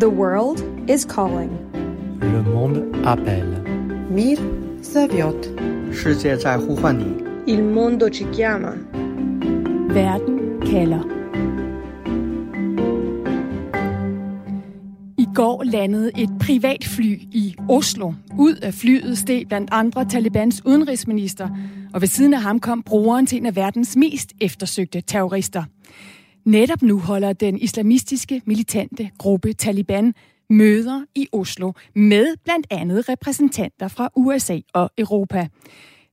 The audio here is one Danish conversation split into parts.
The world is calling. Le monde appelle. Mir зовет. 世界在呼唤你。 Il mondo ci chiama. Verden kalder. I går landede et privatfly i Oslo. Ud af flyet steg blandt andre Talibans udenrigsminister, og ved siden af ham kom brugeren til en af verdens mest eftersøgte terrorister. Netop nu holder den islamistiske militante gruppe Taliban møder i Oslo med blandt andet repræsentanter fra USA og Europa.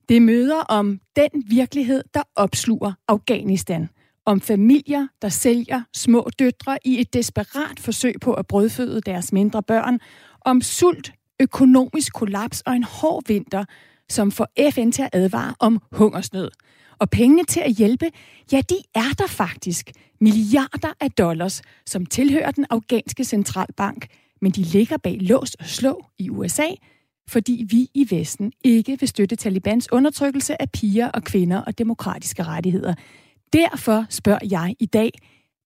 Det møder om den virkelighed, der opsluger Afghanistan. Om familier, der sælger små døtre i et desperat forsøg på at brødføde deres mindre børn. Om sult, økonomisk kollaps og en hård vinter, som får FN til at advare om hungersnød. Og pengene til at hjælpe, ja, de er der faktisk. Milliarder af dollars, som tilhører den afghanske centralbank, men de ligger bag lås og slå i USA, fordi vi i Vesten ikke vil støtte Talibans undertrykkelse af piger og kvinder og demokratiske rettigheder. Derfor spørger jeg i dag,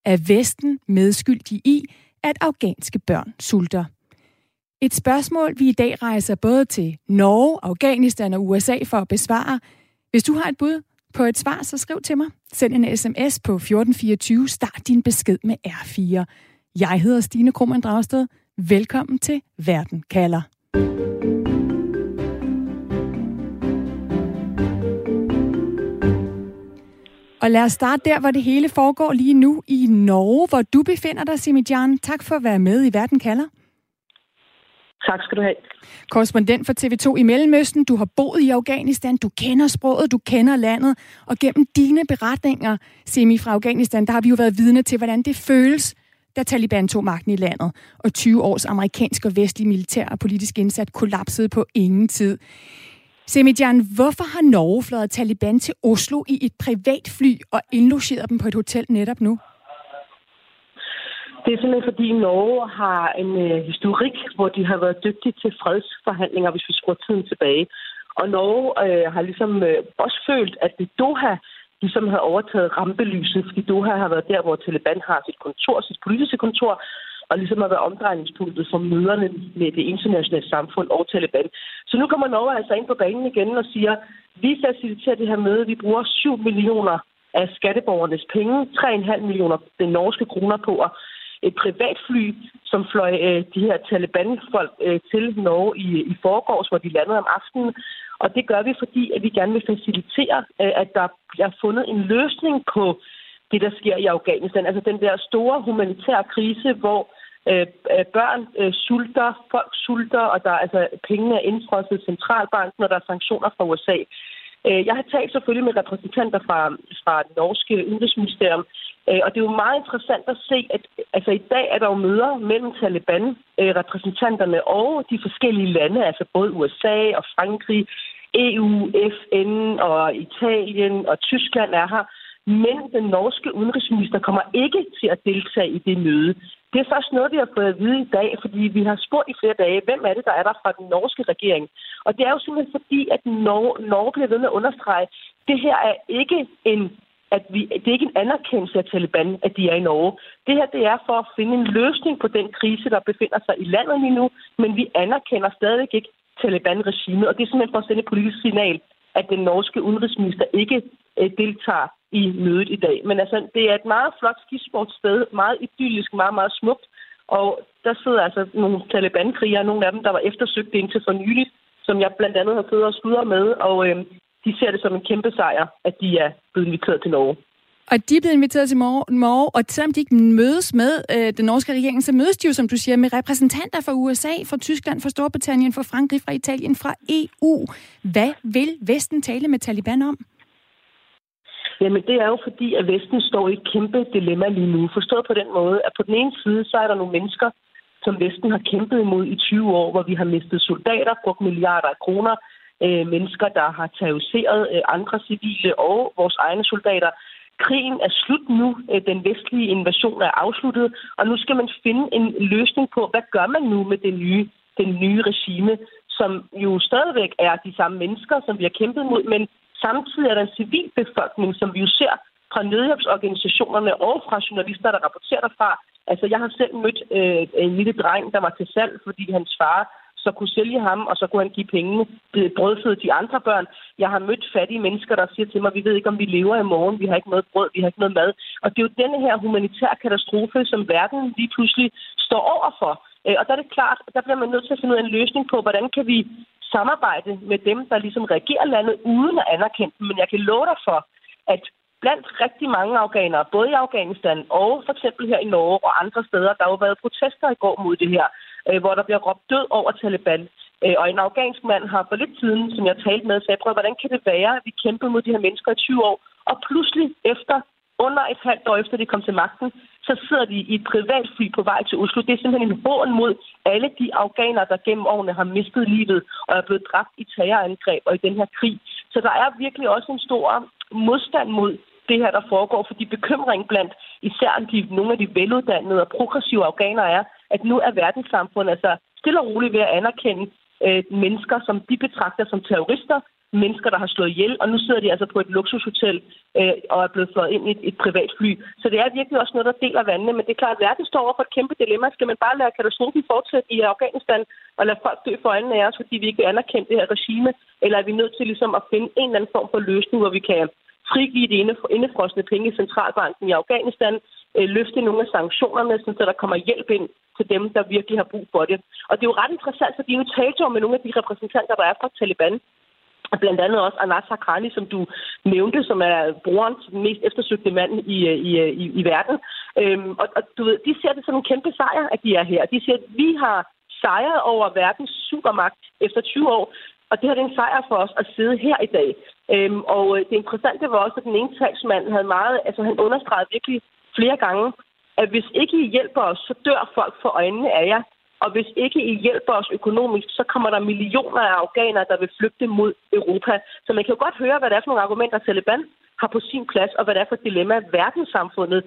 er Vesten medskyldig i, at afghanske børn sulter? Et spørgsmål, vi i dag rejser både til Norge, Afghanistan og USA for at besvare. Hvis du har et bud på et svar, så skriv til mig. Send en sms på 1424. Start din besked med R4. Jeg hedder Stine Krummernd Dragsted. Velkommen til Verden kalder. Og lad os starte der, hvor det hele foregår lige nu i Norge, hvor du befinder dig, Simidjan. Tak for at være med i Verden kalder. Tak skal du have. Korrespondent for TV2 i Mellemøsten. Du har boet i Afghanistan, du kender sproget, du kender landet. Og gennem dine beretninger, Semi fra Afghanistan, der har vi jo været vidne til, hvordan det føles, da Taliban tog magten i landet, og 20 års amerikansk og vestlig militær og politisk indsat kollapsede på ingen tid. Semidjan, hvorfor har Norge fløjet Taliban til Oslo i et privat fly og indlogeret dem på et hotel netop nu? Det er simpelthen fordi Norge har en øh, historik, hvor de har været dygtige til fredsforhandlinger, hvis vi skruer tiden tilbage. Og Norge øh, har ligesom øh, også følt, at det Doha ligesom har overtaget rampelyset, fordi Doha har været der, hvor Taliban har sit kontor, sit politiske kontor, og ligesom har været omdrejningspunktet for møderne med det internationale samfund og Taliban. Så nu kommer Norge altså ind på banen igen og siger, vi faciliterer det her møde, vi bruger 7 millioner af skatteborgernes penge, 3,5 millioner den norske kroner på at et privatfly, som fløj øh, de her Taliban-folk øh, til Norge i, i forgårs, hvor de landede om aftenen. Og det gør vi, fordi at vi gerne vil facilitere, øh, at der bliver fundet en løsning på det, der sker i Afghanistan. Altså den der store humanitære krise, hvor øh, øh børn øh, sulter, folk sulter, og der altså pengene er indfrosset centralbanken, og der er sanktioner fra USA. Øh, jeg har talt selvfølgelig med repræsentanter fra, fra det norske udenrigsministerium, øh, og det er jo meget interessant at se, at altså, i dag er der jo møder mellem Taliban-repræsentanterne øh, og de forskellige lande, altså både USA og Frankrig, EU, FN og Italien og Tyskland er her. Men den norske udenrigsminister kommer ikke til at deltage i det møde. Det er først noget, vi har fået at vide i dag, fordi vi har spurgt i flere dage, hvem er det, der er der fra den norske regering. Og det er jo simpelthen fordi, at Norge, Norge bliver ved med at understrege, det her er ikke en at vi, det er ikke en anerkendelse af Taliban, at de er i Norge. Det her det er for at finde en løsning på den krise, der befinder sig i landet lige nu, men vi anerkender stadig ikke Taliban-regimet, og det er simpelthen for at sende et politisk signal, at den norske udenrigsminister ikke øh, deltager i mødet i dag. Men altså, det er et meget flot skisportsted, meget idyllisk, meget, meget smukt, og der sidder altså nogle Taliban-krigere, nogle af dem, der var eftersøgt indtil for nyligt, som jeg blandt andet har fået og skudder med, og øh, de ser det som en kæmpe sejr, at de er blevet inviteret til Norge. Og de er blevet inviteret til Norge, og selvom de ikke mødes med øh, den norske regering, så mødes de jo, som du siger, med repræsentanter fra USA, fra Tyskland, fra Storbritannien, fra Frankrig, fra Italien, fra EU. Hvad vil Vesten tale med Taliban om? Jamen, det er jo fordi, at Vesten står i et kæmpe dilemma lige nu. Forstået på den måde, at på den ene side, så er der nogle mennesker, som Vesten har kæmpet imod i 20 år, hvor vi har mistet soldater, brugt milliarder af kroner, øh, mennesker, der har terroriseret øh, andre civile og vores egne soldater. Krigen er slut nu. Øh, den vestlige invasion er afsluttet, og nu skal man finde en løsning på, hvad gør man nu med det nye, den nye regime, som jo stadigvæk er de samme mennesker, som vi har kæmpet mod, men samtidig er der en civilbefolkning, som vi jo ser fra nødhjælpsorganisationerne og fra journalister, der rapporterer derfra, Altså, jeg har selv mødt øh, en lille dreng, der var til salg, fordi hans far så kunne sælge ham, og så kunne han give pengene øh, brødføde de andre børn. Jeg har mødt fattige mennesker, der siger til mig, vi ved ikke, om vi lever i morgen, vi har ikke noget brød, vi har ikke noget mad. Og det er jo denne her humanitær katastrofe, som verden lige pludselig står overfor. Øh, og der er det klart, der bliver man nødt til at finde ud af en løsning på, hvordan kan vi samarbejde med dem, der ligesom regerer landet uden at anerkende dem. Men jeg kan love dig for, at blandt rigtig mange afghanere, både i Afghanistan og for eksempel her i Norge og andre steder, der har jo været protester i går mod det her øh, hvor der bliver råbt død over Taliban. Øh, og en afghansk mand har for lidt siden, som jeg talte med, sagde, prøv, hvordan kan det være, at vi kæmpede mod de her mennesker i 20 år, og pludselig efter under et halvt år efter de kom til magten, så sidder de i et privatfly på vej til Oslo. Det er simpelthen en hån mod alle de afghanere, der gennem årene har mistet livet og er blevet dræbt i terrorangreb og i den her krig. Så der er virkelig også en stor modstand mod det her, der foregår, fordi bekymringen blandt især de, nogle af de veluddannede og progressive afghanere er, at nu er verdenssamfundet altså stille og roligt ved at anerkende øh, mennesker, som de betragter som terrorister, mennesker, der har slået ihjel, og nu sidder de altså på et luksushotel øh, og er blevet flået ind i et, et privat fly. Så det er virkelig også noget, der deler vandene, men det er klart, at verden står over for et kæmpe dilemma. Skal man bare lade katastrofen fortsætte i Afghanistan og lade folk dø for øjnene af os, fordi vi ikke vil anerkende det her regime, eller er vi nødt til ligesom at finde en eller anden form for løsning, hvor vi kan frigive de indefrosne penge i centralbanken i Afghanistan, øh, løfte nogle af sanktionerne, så der kommer hjælp ind til dem, der virkelig har brug for det. Og det er jo ret interessant, fordi nu talte med nogle af de repræsentanter, der er fra Taliban, blandt andet også Anas Hakrani, som du nævnte, som er brorens mest eftersøgte mand i, øh, i, øh, i, i verden. Øhm, og, og du ved, de ser det som en kæmpe sejr, at de er her. De siger, at vi har sejret over verdens supermagt efter 20 år, og det her det er en sejr for os at sidde her i dag. Øhm, og øh, det interessante var også, at den ene talsmand havde meget, altså han understregede virkelig flere gange, at hvis ikke I hjælper os, så dør folk for øjnene af jer. Og hvis ikke I hjælper os økonomisk, så kommer der millioner af afghanere, der vil flygte mod Europa. Så man kan jo godt høre, hvad det er for nogle argumenter, Taliban har på sin plads, og hvad det er for et dilemma, verdenssamfundet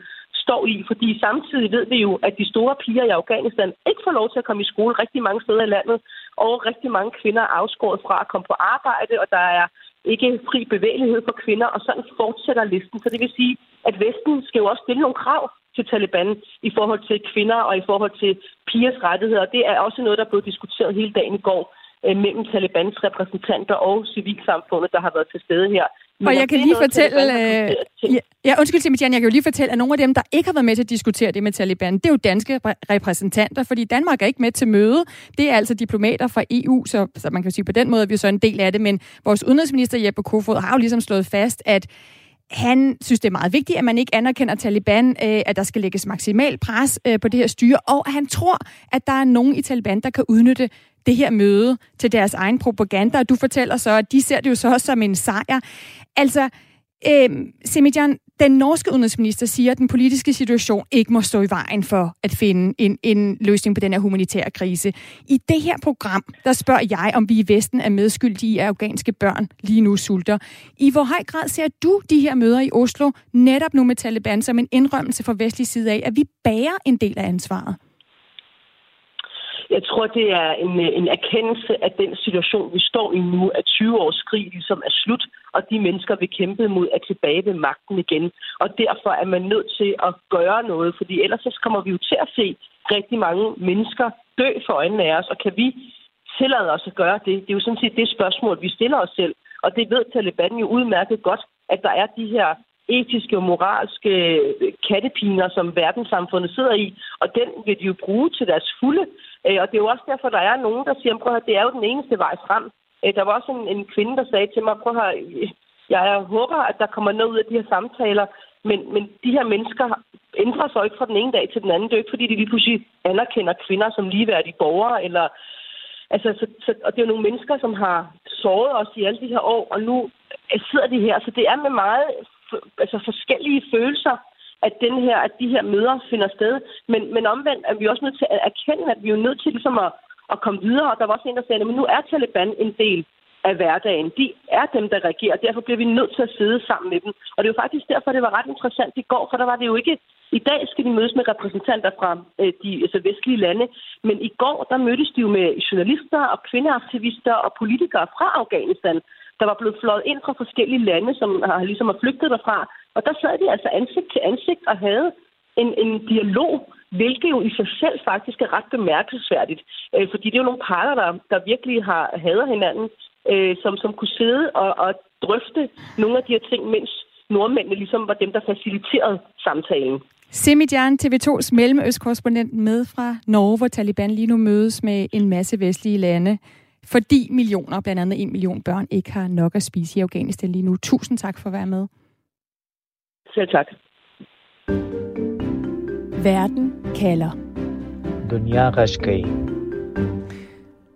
står i. Fordi samtidig ved vi jo, at de store piger i Afghanistan ikke får lov til at komme i skole rigtig mange steder i landet, og rigtig mange kvinder er afskåret fra at komme på arbejde, og der er ikke fri bevægelighed for kvinder, og sådan fortsætter listen. Så det vil sige, at Vesten skal jo også stille nogle krav til Taliban i forhold til kvinder og i forhold til pigers rettigheder. Det er også noget, der blev diskuteret hele dagen i går øh, mellem Talibans repræsentanter og civilsamfundet, der har været til stede her. Men og jeg kan lige fortælle... Øh, ja, ja, undskyld, Sebastian, jeg kan jo lige fortælle, at nogle af dem, der ikke har været med til at diskutere det med Taliban, det er jo danske repræsentanter, fordi Danmark er ikke med til møde. Det er altså diplomater fra EU, så, så man kan sige på den måde, at vi er så en del af det, men vores udenrigsminister Jeppe Kofod har jo ligesom slået fast, at han synes, det er meget vigtigt, at man ikke anerkender Taliban, øh, at der skal lægges maksimal pres øh, på det her styre, og at han tror, at der er nogen i Taliban, der kan udnytte det her møde til deres egen propaganda, og du fortæller så, at de ser det jo så også som en sejr. Altså, øh, Semidjan, den norske udenrigsminister siger, at den politiske situation ikke må stå i vejen for at finde en, en løsning på den her humanitære krise. I det her program, der spørger jeg, om vi i Vesten er medskyldige i, at afghanske børn lige nu sulter. I hvor høj grad ser du de her møder i Oslo, netop nu med Taliban, som en indrømmelse fra vestlig side af, at vi bærer en del af ansvaret? Jeg tror, det er en, øh, en erkendelse af den situation, vi står i nu, at 20 års krig ligesom er slut, og de mennesker, vi kæmpede mod, er tilbage ved magten igen. Og derfor er man nødt til at gøre noget, fordi ellers så kommer vi jo til at se rigtig mange mennesker dø for øjnene af os, og kan vi tillade os at gøre det? Det er jo sådan set det spørgsmål, vi stiller os selv. Og det ved Taliban jo udmærket godt, at der er de her etiske og moralske øh, kattepiner, som verdenssamfundet sidder i, og den vil de jo bruge til deres fulde. Øh, og det er jo også derfor, der er nogen, der siger, at det er jo den eneste vej frem. Øh, der var også en, en kvinde, der sagde til mig, prøv at øh, jeg håber, at der kommer noget ud af de her samtaler, men, men de her mennesker ændrer sig ikke fra den ene dag til den anden. Det er jo ikke, fordi de lige pludselig anerkender kvinder som ligeværdige borgere, eller Altså, så, så, og det er jo nogle mennesker, som har såret os i alle de her år, og nu sidder de her. Så det er med meget altså, forskellige følelser, at, den her, at de her møder finder sted. Men, men omvendt er vi også nødt til at erkende, at vi er nødt til ligesom at, at komme videre. Og der var også en, der sagde, at nu er Taliban en del af hverdagen. De er dem, der regerer, og derfor bliver vi nødt til at sidde sammen med dem. Og det er jo faktisk derfor, det var ret interessant i går, for der var det jo ikke... I dag skal de mødes med repræsentanter fra øh, de altså vestlige lande, men i går, der mødtes de jo med journalister og kvindeaktivister og politikere fra Afghanistan, der var blevet fløjet ind fra forskellige lande, som har ligesom har flygtet derfra. Og der sad de altså ansigt til ansigt og havde en, en dialog hvilket jo i sig selv faktisk er ret bemærkelsesværdigt. Øh, fordi det er jo nogle parter, der, der virkelig har hader hinanden, øh, som, som kunne sidde og, og drøfte nogle af de her ting, mens nordmændene ligesom var dem, der faciliterede samtalen. Semidjan, TV2's mellemøstkorrespondent med fra Norge, hvor Taliban lige nu mødes med en masse vestlige lande, fordi millioner, blandt andet en million børn, ikke har nok at spise i Afghanistan lige nu. Tusind tak for at være med. Selv tak. Verden kalder. Dunia Rashkei.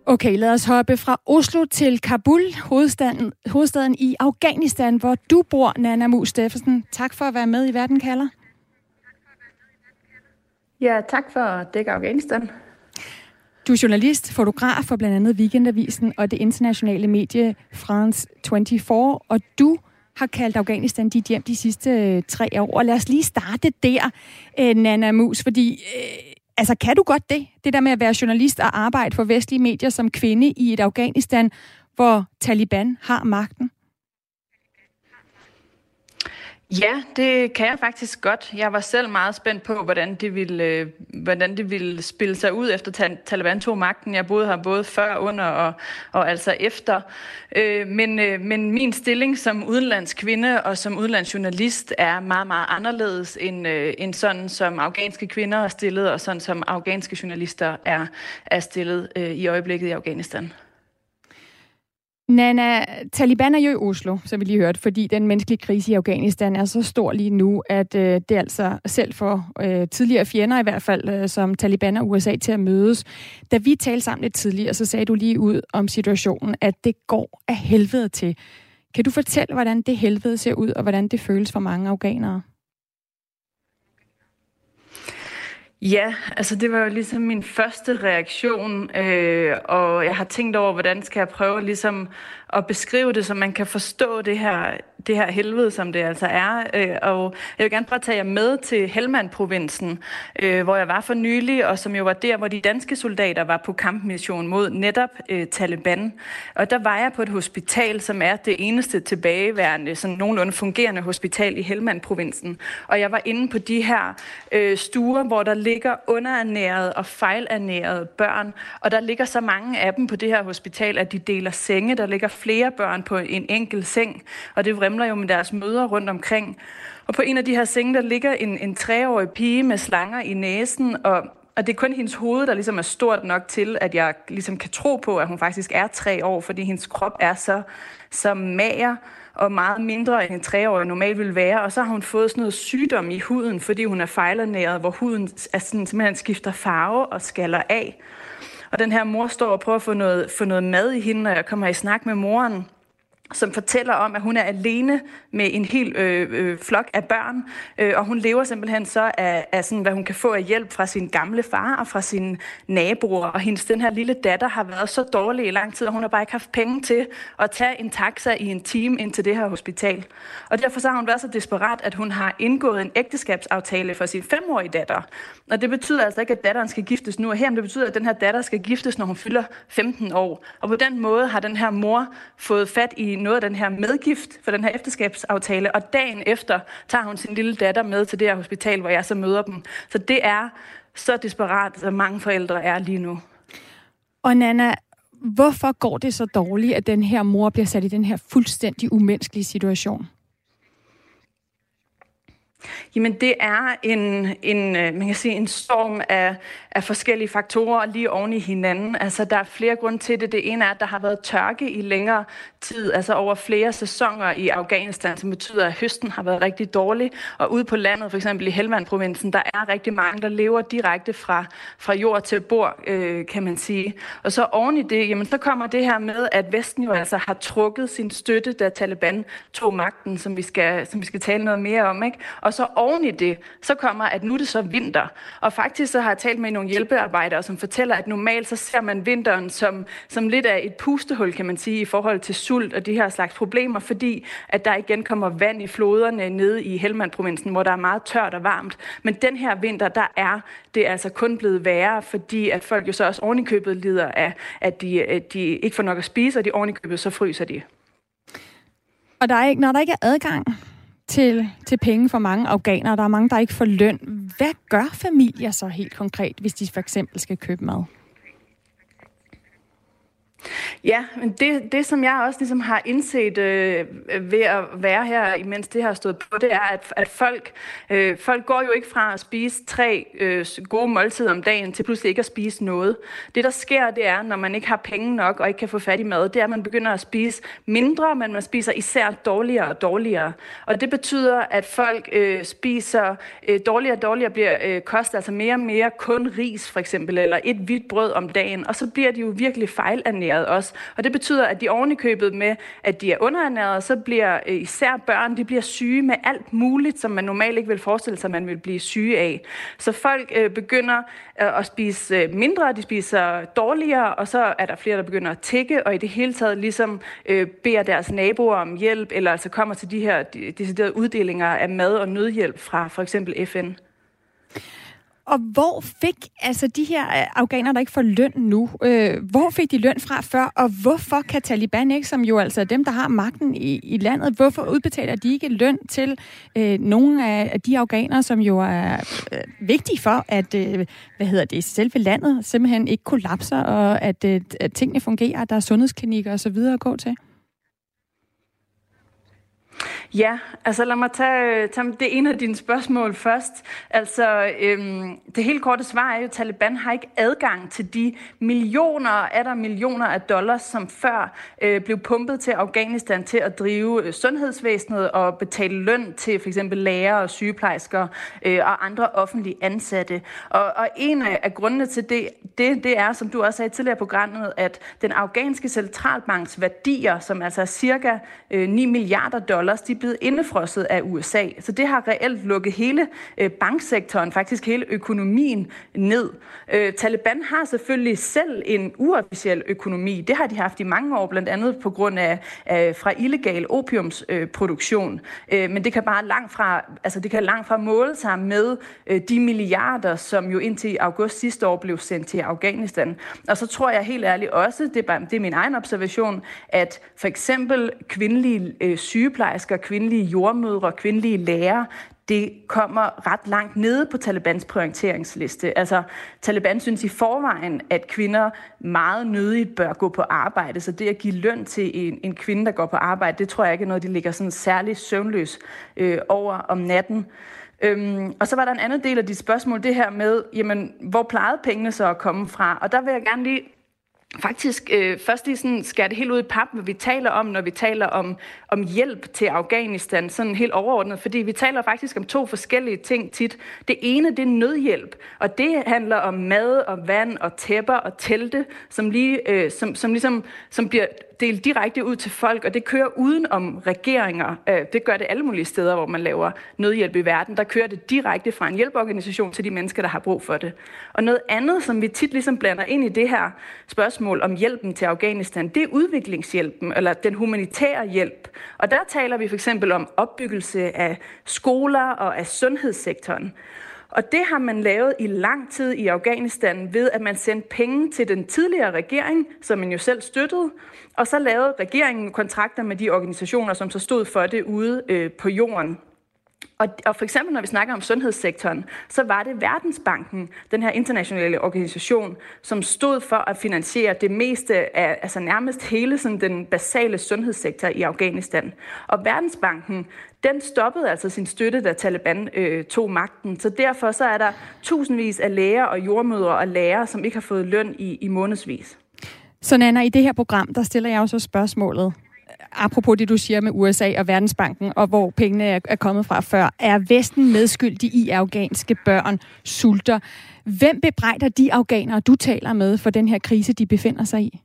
Okay, lad os hoppe fra Oslo til Kabul, hovedstaden, hovedstaden i Afghanistan, hvor du bor, Nana Mus Steffensen. Tak for at være med i Verden kalder. Ja, tak for at dække Afghanistan. Du er journalist, fotograf for blandt andet Weekendavisen og det internationale medie France 24, og du har kaldt Afghanistan dit hjem de sidste øh, tre år. Og lad os lige starte der, øh, Nana Mus, fordi øh, altså, kan du godt det? Det der med at være journalist og arbejde for vestlige medier som kvinde i et Afghanistan, hvor Taliban har magten? Ja, det kan jeg faktisk godt. Jeg var selv meget spændt på, hvordan det ville, øh, hvordan det ville spille sig ud efter Taliban tog magten. Jeg boede her både før, under og, og altså efter. Øh, men, øh, men min stilling som udenlandsk kvinde og som udenlandsjournalist er meget, meget anderledes end, øh, end sådan, som afghanske kvinder er stillet, og sådan som afghanske journalister er, er stillet øh, i øjeblikket i Afghanistan. Nana, Taliban er jo i Oslo, som vi lige hørte, fordi den menneskelige krise i Afghanistan er så stor lige nu, at øh, det altså selv for øh, tidligere fjender i hvert fald, øh, som Taliban og USA til at mødes. Da vi talte sammen lidt tidligere, så sagde du lige ud om situationen, at det går af helvede til. Kan du fortælle, hvordan det helvede ser ud, og hvordan det føles for mange afghanere? Ja, altså det var jo ligesom min første reaktion, øh, og jeg har tænkt over, hvordan skal jeg prøve ligesom at beskrive det, så man kan forstå det her, det her helvede, som det altså er. Øh, og jeg vil gerne prøve at tage jer med til Helmand-provinsen, øh, hvor jeg var for nylig, og som jo var der, hvor de danske soldater var på kampmission mod netop øh, Taliban. Og der var jeg på et hospital, som er det eneste tilbageværende, sådan nogenlunde fungerende hospital i Helmand-provinsen. Og jeg var inde på de her øh, stuer, hvor der ligger underernærede og fejlernærede børn, og der ligger så mange af dem på det her hospital, at de deler senge. Der ligger flere børn på en enkelt seng, og det vrimler jo med deres møder rundt omkring. Og på en af de her senge, der ligger en, en treårig pige med slanger i næsen, og og det er kun hendes hoved, der ligesom er stort nok til, at jeg ligesom kan tro på, at hun faktisk er tre år, fordi hendes krop er så, så mager og meget mindre end en treårig normalt vil være. Og så har hun fået sådan noget sygdom i huden, fordi hun er fejlernæret, hvor huden er sådan, simpelthen skifter farve og skaller af. Og den her mor står og prøver at få noget, få noget mad i hende, og jeg kommer i snak med moren som fortæller om, at hun er alene med en hel øh, øh, flok af børn, øh, og hun lever simpelthen så af, af sådan, hvad hun kan få af hjælp fra sin gamle far og fra sine naboer. Og hendes den her lille datter har været så dårlig i lang tid, at hun har bare ikke haft penge til at tage en taxa i en time ind til det her hospital. Og derfor så har hun været så desperat, at hun har indgået en ægteskabsaftale for sin femårige datter. Og det betyder altså ikke, at datteren skal giftes nu og her, men det betyder, at den her datter skal giftes, når hun fylder 15 år. Og på den måde har den her mor fået fat i noget af den her medgift for den her efterskabsaftale, og dagen efter tager hun sin lille datter med til det her hospital, hvor jeg så møder dem. Så det er så desperat, som mange forældre er lige nu. Og Nana, hvorfor går det så dårligt, at den her mor bliver sat i den her fuldstændig umenneskelige situation? Jamen det er en, en, øh, man kan sige, en storm af, af forskellige faktorer lige oven i hinanden. Altså der er flere grunde til det. Det ene er, at der har været tørke i længere tid, altså over flere sæsoner i Afghanistan, som betyder, at høsten har været rigtig dårlig. Og ude på landet, for eksempel i Helmand-provinsen, der er rigtig mange, der lever direkte fra, fra jord til bord, øh, kan man sige. Og så oven i det, jamen så kommer det her med, at Vesten jo altså har trukket sin støtte, da Taliban tog magten, som vi skal, som vi skal tale noget mere om. Ikke? Og så oven i det, så kommer, at nu er det så vinter. Og faktisk så har jeg talt med nogle hjælpearbejdere, som fortæller, at normalt så ser man vinteren som, som lidt af et pustehul, kan man sige, i forhold til sult og de her slags problemer, fordi at der igen kommer vand i floderne nede i Helmand-provinsen, hvor der er meget tørt og varmt. Men den her vinter, der er det er altså kun blevet værre, fordi at folk jo så også ovenikøbet lider af, at de, at de ikke får nok at spise, og de ovenikøbet så fryser de. Og der er ikke, når der ikke er adgang til, til penge for mange afghanere. Der er mange, der ikke får løn. Hvad gør familier så helt konkret, hvis de for eksempel skal købe mad? Ja, men det, det som jeg også ligesom har indset øh, ved at være her, imens det har stået på, det er, at, at folk, øh, folk går jo ikke fra at spise tre øh, gode måltider om dagen til pludselig ikke at spise noget. Det, der sker, det er, når man ikke har penge nok og ikke kan få fat i mad, det er, at man begynder at spise mindre, men man spiser især dårligere og dårligere. Og det betyder, at folk øh, spiser øh, dårligere og dårligere, bliver øh, koster altså mere og mere kun ris for eksempel, eller et hvidt brød om dagen, og så bliver de jo virkelig fejlernæret også. Og det betyder, at de ovenikøbet med, at de er underernæret, så bliver øh, især børn, de bliver syge med alt muligt, som man normalt ikke vil forestille sig, man vil blive syge af. Så folk øh, begynder øh, at spise øh, mindre, de spiser dårligere, og så er der flere, der begynder at tække, og i det hele taget ligesom øh, beder deres naboer om hjælp, eller altså kommer til de her deciderede uddelinger af mad og nødhjælp fra for eksempel FN. Og hvor fik altså de her øh, afghaner, der ikke får løn nu, øh, hvor fik de løn fra før, og hvorfor kan Taliban ikke, som jo altså er dem, der har magten i, i landet, hvorfor udbetaler de ikke løn til øh, nogle af de afghanere, som jo er øh, vigtige for, at, øh, hvad hedder det, selve landet simpelthen ikke kollapser, og at, øh, at tingene fungerer, at der er sundhedsklinikker osv. at gå til? Ja, altså lad mig tage, tage det ene af dine spørgsmål først. Altså, øhm, det helt korte svar er jo, at Taliban har ikke adgang til de millioner, er der millioner af dollars, som før øh, blev pumpet til Afghanistan til at drive øh, sundhedsvæsenet og betale løn til for eksempel læger og sygeplejersker øh, og andre offentlige ansatte. Og, og en af, af grundene til det, det, det er, som du også sagde tidligere på programmet, at den afghanske centralbanks værdier, som altså er cirka øh, 9 milliarder dollars, de blevet indefrosset af USA. Så det har reelt lukket hele øh, banksektoren, faktisk hele økonomien ned. Øh, Taliban har selvfølgelig selv en uofficiel økonomi. Det har de haft i mange år, blandt andet på grund af, af fra illegal opiumsproduktion. Øh, men det kan bare langt fra, altså det kan langt fra måle sig med øh, de milliarder, som jo indtil august sidste år blev sendt til Afghanistan. Og så tror jeg helt ærligt også, det er, bare, det er min egen observation, at for eksempel kvindelige øh, sygeplejersker, kvindelige jordmødre, kvindelige lærere, det kommer ret langt nede på Talibans prioriteringsliste. Altså, Taliban synes i forvejen, at kvinder meget nødigt bør gå på arbejde, så det at give løn til en, en kvinde, der går på arbejde, det tror jeg ikke er noget, de ligger sådan særligt søvnløs øh, over om natten. Øhm, og så var der en anden del af dit spørgsmål, det her med, jamen, hvor plejede pengene så at komme fra? Og der vil jeg gerne lige faktisk øh, først lige sådan skære det helt ud i pap, hvad vi taler om, når vi taler om, om hjælp til Afghanistan, sådan helt overordnet, fordi vi taler faktisk om to forskellige ting tit. Det ene, det er nødhjælp, og det handler om mad og vand og tæpper og telte, som, lige, øh, som, som, ligesom, som bliver delt direkte ud til folk, og det kører uden om regeringer. Øh, det gør det alle mulige steder, hvor man laver nødhjælp i verden. Der kører det direkte fra en hjælpeorganisation til de mennesker, der har brug for det. Og noget andet, som vi tit ligesom blander ind i det her spørgsmål om hjælpen til Afghanistan, det er udviklingshjælpen, eller den humanitære hjælp. Og der taler vi for eksempel om opbyggelse af skoler og af sundhedssektoren. Og det har man lavet i lang tid i Afghanistan ved, at man sendte penge til den tidligere regering, som man jo selv støttede, og så lavede regeringen kontrakter med de organisationer, som så stod for det ude øh, på jorden. Og, og for eksempel, når vi snakker om sundhedssektoren, så var det Verdensbanken, den her internationale organisation, som stod for at finansiere det meste af, altså nærmest hele sådan, den basale sundhedssektor i Afghanistan. Og Verdensbanken, den stoppede altså sin støtte, da Taliban øh, tog magten. Så derfor så er der tusindvis af læger og jordmødre og lærere, som ikke har fået løn i, i månedsvis. Så Nana, i det her program, der stiller jeg også spørgsmålet, apropos det, du siger med USA og Verdensbanken, og hvor pengene er kommet fra før, er Vesten medskyldig i afghanske børn sulter? Hvem bebrejder de afghanere, du taler med, for den her krise, de befinder sig i?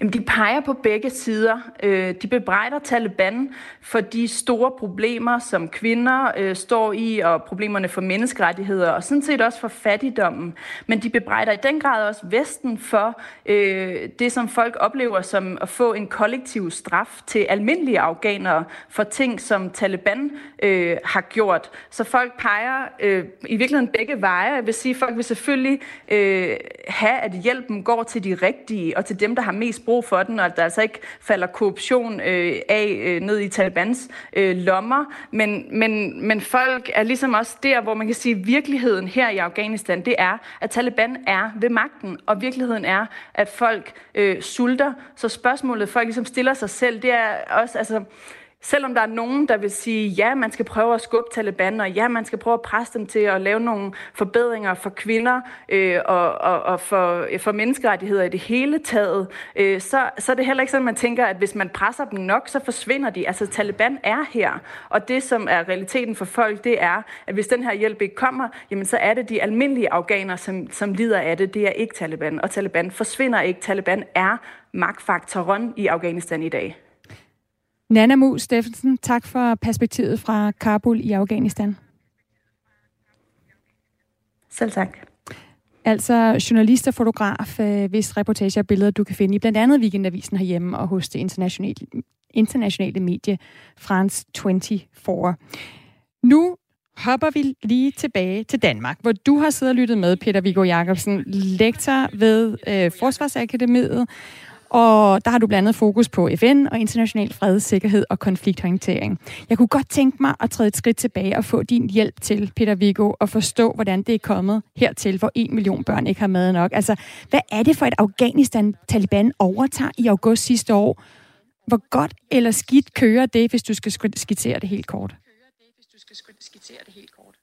Jamen, de peger på begge sider. Øh, de bebrejder Taliban for de store problemer, som kvinder øh, står i, og problemerne for menneskerettigheder, og sådan set også for fattigdommen. Men de bebrejder i den grad også Vesten for øh, det, som folk oplever som at få en kollektiv straf til almindelige afghanere for ting, som Taliban øh, har gjort. Så folk peger øh, i virkeligheden begge veje. Jeg vil sige, at folk vil selvfølgelig øh, have, at hjælpen går til de rigtige, og til dem, der har mest mest brug for den, og at der altså ikke falder korruption øh, af øh, ned i Talibans øh, lommer. Men, men, men folk er ligesom også der, hvor man kan sige, at virkeligheden her i Afghanistan, det er, at Taliban er ved magten, og virkeligheden er, at folk øh, sulter. Så spørgsmålet, folk ligesom stiller sig selv, det er også, altså, Selvom der er nogen, der vil sige, ja, man skal prøve at skubbe Taliban, og ja, man skal prøve at presse dem til at lave nogle forbedringer for kvinder øh, og, og, og for, for menneskerettigheder i det hele taget, øh, så, så er det heller ikke sådan, at man tænker, at hvis man presser dem nok, så forsvinder de. Altså, Taliban er her, og det, som er realiteten for folk, det er, at hvis den her hjælp ikke kommer, jamen så er det de almindelige afghanere, som, som lider af det. Det er ikke Taliban, og Taliban forsvinder ikke. Taliban er magtfaktoren i Afghanistan i dag. Nana Mu Steffensen, tak for perspektivet fra Kabul i Afghanistan. Selv tak. Altså journalist og fotograf, øh, hvis reportager og billeder, du kan finde i blandt andet Weekendavisen herhjemme og hos det internationale, internationale medie France 24. Nu hopper vi lige tilbage til Danmark, hvor du har siddet og lyttet med, Peter Viggo Jacobsen, lektor ved øh, Forsvarsakademiet, og der har du blandt andet fokus på FN og international fred, sikkerhed og konflikthåndtering. Jeg kunne godt tænke mig at træde et skridt tilbage og få din hjælp til, Peter Viggo, og forstå, hvordan det er kommet hertil, hvor en million børn ikke har mad nok. Altså, hvad er det for et Afghanistan, Taliban overtager i august sidste år? Hvor godt eller skidt kører det, hvis du skal skitsere det helt kort? skitsere det helt kort.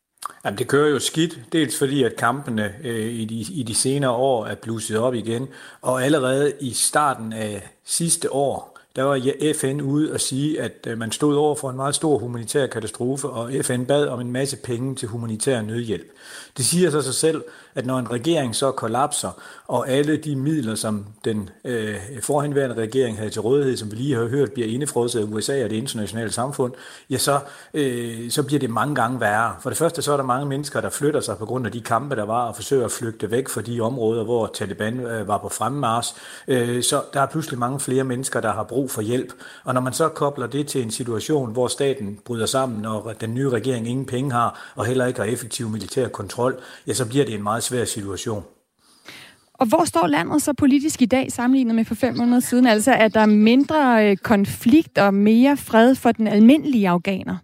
Jamen, det kører jo skidt, dels fordi, at kampene øh, i, de, i de senere år er blusset op igen, og allerede i starten af sidste år, der var FN ude og sige, at øh, man stod over for en meget stor humanitær katastrofe, og FN bad om en masse penge til humanitær nødhjælp. Det siger så sig selv, at når en regering så kollapser, og alle de midler, som den øh, forhenværende regering havde til rådighed, som vi lige har hørt, bliver indefrosset af USA og det internationale samfund, ja, så, øh, så bliver det mange gange værre. For det første så er der mange mennesker, der flytter sig på grund af de kampe, der var, og forsøger at flygte væk fra de områder, hvor Taliban øh, var på fremmars. Øh, så der er pludselig mange flere mennesker, der har brug for hjælp. Og når man så kobler det til en situation, hvor staten bryder sammen, og den nye regering ingen penge har, og heller ikke har effektiv militær kontrol, ja, så bliver det en meget svær situation. Og hvor står landet så politisk i dag sammenlignet med for fem måneder siden? Altså er der mindre øh, konflikt og mere fred for den almindelige afghaner?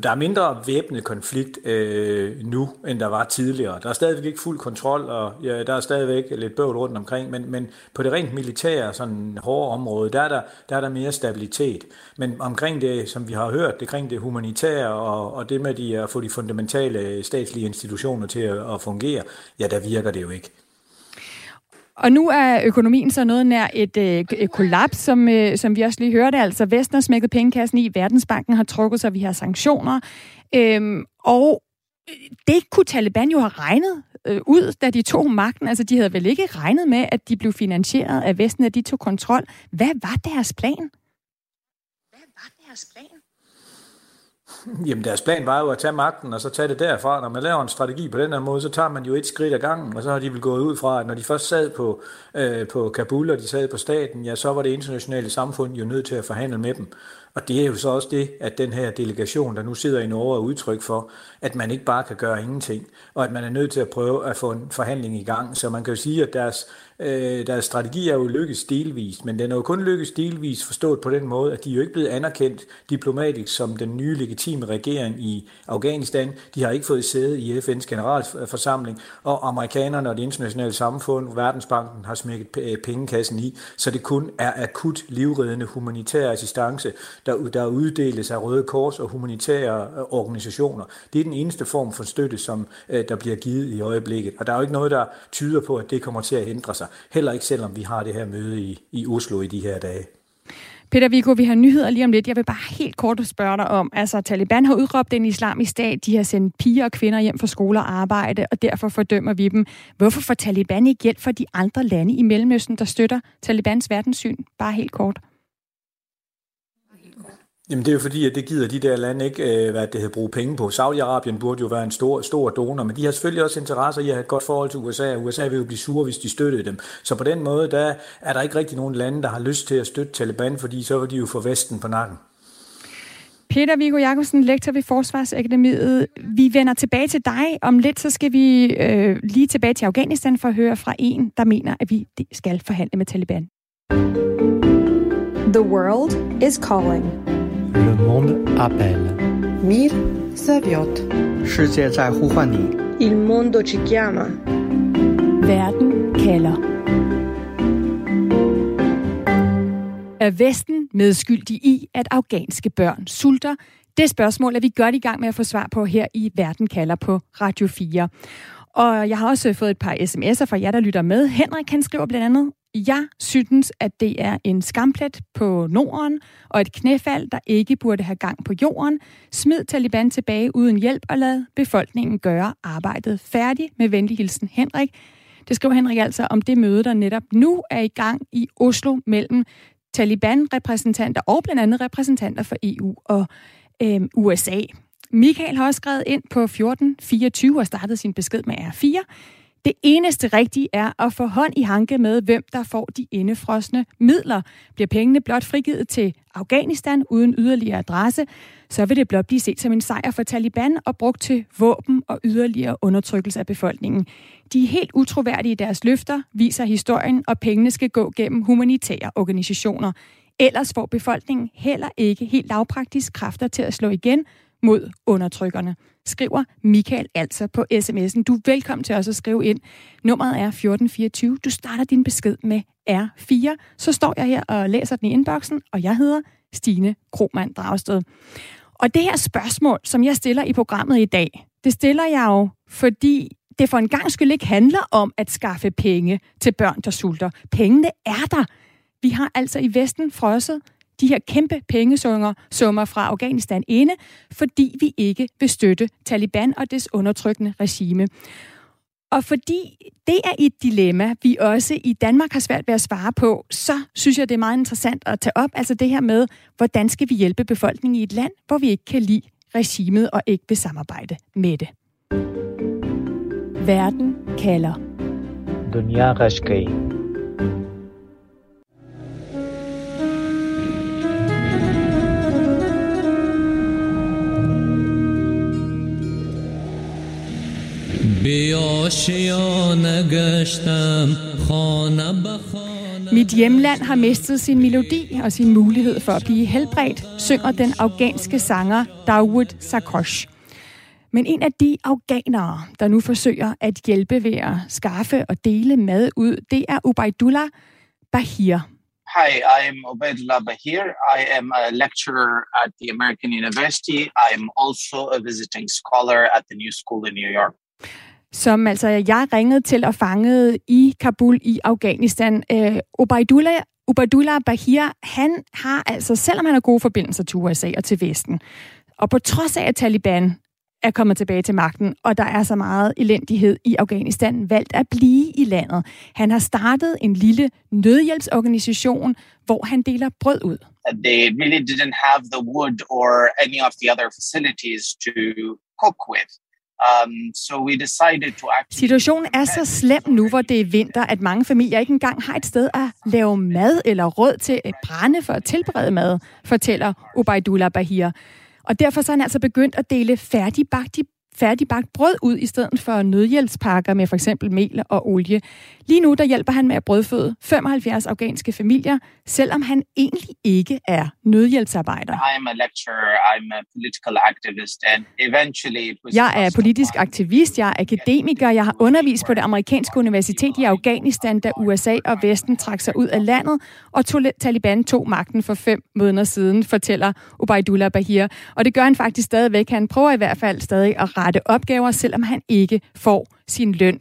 Der er mindre væbnet konflikt øh, nu, end der var tidligere. Der er stadigvæk ikke fuld kontrol, og ja, der er stadigvæk lidt bøvl rundt omkring, men, men på det rent militære, sådan hårde område, der er der, der er der mere stabilitet. Men omkring det, som vi har hørt, det kring det humanitære og, og det med de, at få de fundamentale statslige institutioner til at, at fungere, ja, der virker det jo ikke. Og nu er økonomien så noget nær et, øh, et kollaps, som, øh, som vi også lige hørte. Altså Vesten har smækket pengekassen i, Verdensbanken har trukket sig, vi har sanktioner. Øhm, og øh, det kunne Taliban jo have regnet øh, ud, da de tog magten. Altså de havde vel ikke regnet med, at de blev finansieret af Vesten, at de tog kontrol. Hvad var deres plan? Hvad var deres plan? Jamen deres plan var jo at tage magten og så tage det derfra. Når man laver en strategi på den her måde, så tager man jo et skridt ad gangen, og så har de vel gået ud fra, at når de først sad på, øh, på Kabul og de sad på staten, ja, så var det internationale samfund jo nødt til at forhandle med dem. Og det er jo så også det, at den her delegation, der nu sidder i Norge, er udtryk for, at man ikke bare kan gøre ingenting, og at man er nødt til at prøve at få en forhandling i gang. Så man kan jo sige, at deres Øh, deres strategi er jo lykkes delvist, men den er jo kun lykkes delvist forstået på den måde, at de er jo ikke blevet anerkendt diplomatisk som den nye legitime regering i Afghanistan. De har ikke fået sæde i FN's generalforsamling, og amerikanerne og det internationale samfund, Verdensbanken, har smækket øh, pengekassen i, så det kun er akut livreddende humanitær assistance, der, der uddeles af Røde Kors og humanitære øh, organisationer. Det er den eneste form for støtte, som øh, der bliver givet i øjeblikket, og der er jo ikke noget, der tyder på, at det kommer til at ændre sig. Heller ikke selvom vi har det her møde i, i Oslo i de her dage. Peter Viggo, vi har nyheder lige om lidt. Jeg vil bare helt kort spørge dig om, altså Taliban har udråbt en islamisk stat. De har sendt piger og kvinder hjem fra skole og arbejde, og derfor fordømmer vi dem. Hvorfor får Taliban ikke hjælp for de andre lande i Mellemøsten, der støtter Talibans verdenssyn? Bare helt kort. Jamen det er jo fordi, at det gider de der lande ikke, øh, hvad det hedder, bruge penge på. Saudi-Arabien burde jo være en stor, stor donor, men de har selvfølgelig også interesse i at have et godt forhold til USA, og USA vil jo blive sure, hvis de støttede dem. Så på den måde, der er der ikke rigtig nogen lande, der har lyst til at støtte Taliban, fordi så vil de jo få Vesten på nakken. Peter Viggo Jacobsen, lektor ved Forsvarsakademiet. Vi vender tilbage til dig. Om lidt så skal vi øh, lige tilbage til Afghanistan for at høre fra en, der mener, at vi skal forhandle med Taliban. The world is calling. Le monde appelle. Mir zawiot. Il mondo ci chiama. Verden kalder. Er Vesten medskyldig i, at afghanske børn sulter? Det spørgsmål er vi godt i gang med at få svar på her i Verden kalder på Radio 4. Og jeg har også fået et par sms'er fra jer, der lytter med. Henrik, han skriver blandt andet, jeg synes, at det er en skamplet på Norden og et knæfald, der ikke burde have gang på jorden. Smid Taliban tilbage uden hjælp og lad befolkningen gøre arbejdet færdigt. Med venlig hilsen Henrik. Det skriver Henrik altså om det møde, der netop nu er i gang i Oslo mellem Taliban-repræsentanter og blandt andet repræsentanter for EU og øh, USA. Michael har også skrevet ind på 1424 og startet sin besked med R4. Det eneste rigtige er at få hånd i hanke med, hvem der får de indefrosne midler. Bliver pengene blot frigivet til Afghanistan uden yderligere adresse, så vil det blot blive set som en sejr for Taliban og brugt til våben og yderligere undertrykkelse af befolkningen. De er helt utroværdige i deres løfter, viser historien, og pengene skal gå gennem humanitære organisationer. Ellers får befolkningen heller ikke helt lavpraktisk kræfter til at slå igen mod undertrykkerne, skriver Michael altså på sms'en. Du er velkommen til også at skrive ind. Nummeret er 1424. Du starter din besked med R4. Så står jeg her og læser den i inboxen, og jeg hedder Stine Kromand Dragsted. Og det her spørgsmål, som jeg stiller i programmet i dag, det stiller jeg jo, fordi det for en gang skyld ikke handler om at skaffe penge til børn, der sulter. Pengene er der. Vi har altså i Vesten frosset de her kæmpe pengesummer summer fra Afghanistan inde, fordi vi ikke vil støtte Taliban og dets undertrykkende regime. Og fordi det er et dilemma, vi også i Danmark har svært ved at svare på, så synes jeg, det er meget interessant at tage op, altså det her med, hvordan skal vi hjælpe befolkningen i et land, hvor vi ikke kan lide regimet og ikke vil samarbejde med det. Verden kalder. Dunya Rashkai. गई بیاشیانه گشتم خانه به خانه Mit hjemland har mistet sin melodi og sin mulighed for at blive helbredt, synger den afghanske sanger Dawood Sakosh. Men en af de afghanere, der nu forsøger at hjælpe ved at skaffe og dele mad ud, det er Ubaidullah Bahir. Hi, I'm Ubaidullah Bahir. I am a lecturer at the American University. I am also a visiting scholar at the New School in New York. som altså jeg ringede til og fangede i Kabul i Afghanistan. Øh, Obaidullah Ubaidullah Bahir, han har altså, selvom han har gode forbindelser til USA og til Vesten, og på trods af, at Taliban er kommet tilbage til magten, og der er så meget elendighed i Afghanistan, valgt at blive i landet. Han har startet en lille nødhjælpsorganisation, hvor han deler brød ud. They really didn't have the wood or any of the other facilities to cook with. Um, so we decided to actually... Situationen er så slem nu, hvor det er vinter, at mange familier ikke engang har et sted at lave mad eller råd til at brænde for at tilberede mad, fortæller Ubaidullah Bahir. Og derfor så er han altså begyndt at dele færdigbagt, færdigbagt brød ud i stedet for nødhjælpspakker med for eksempel mel og olie. Lige nu der hjælper han med at brødføde 75 afghanske familier, selvom han egentlig ikke er nødhjælpsarbejder. I'm a lecturer, I'm a political activist, and eventually it was Jeg er politisk aktivist, jeg er akademiker, jeg har undervist på det amerikanske universitet i Afghanistan, da USA og Vesten trak sig ud af landet, og Taliban tog magten for fem måneder siden, fortæller Ubaidullah Bahir. Og det gør han faktisk stadigvæk. Han prøver i hvert fald stadig at rette opgaver, selvom han ikke får sin løn.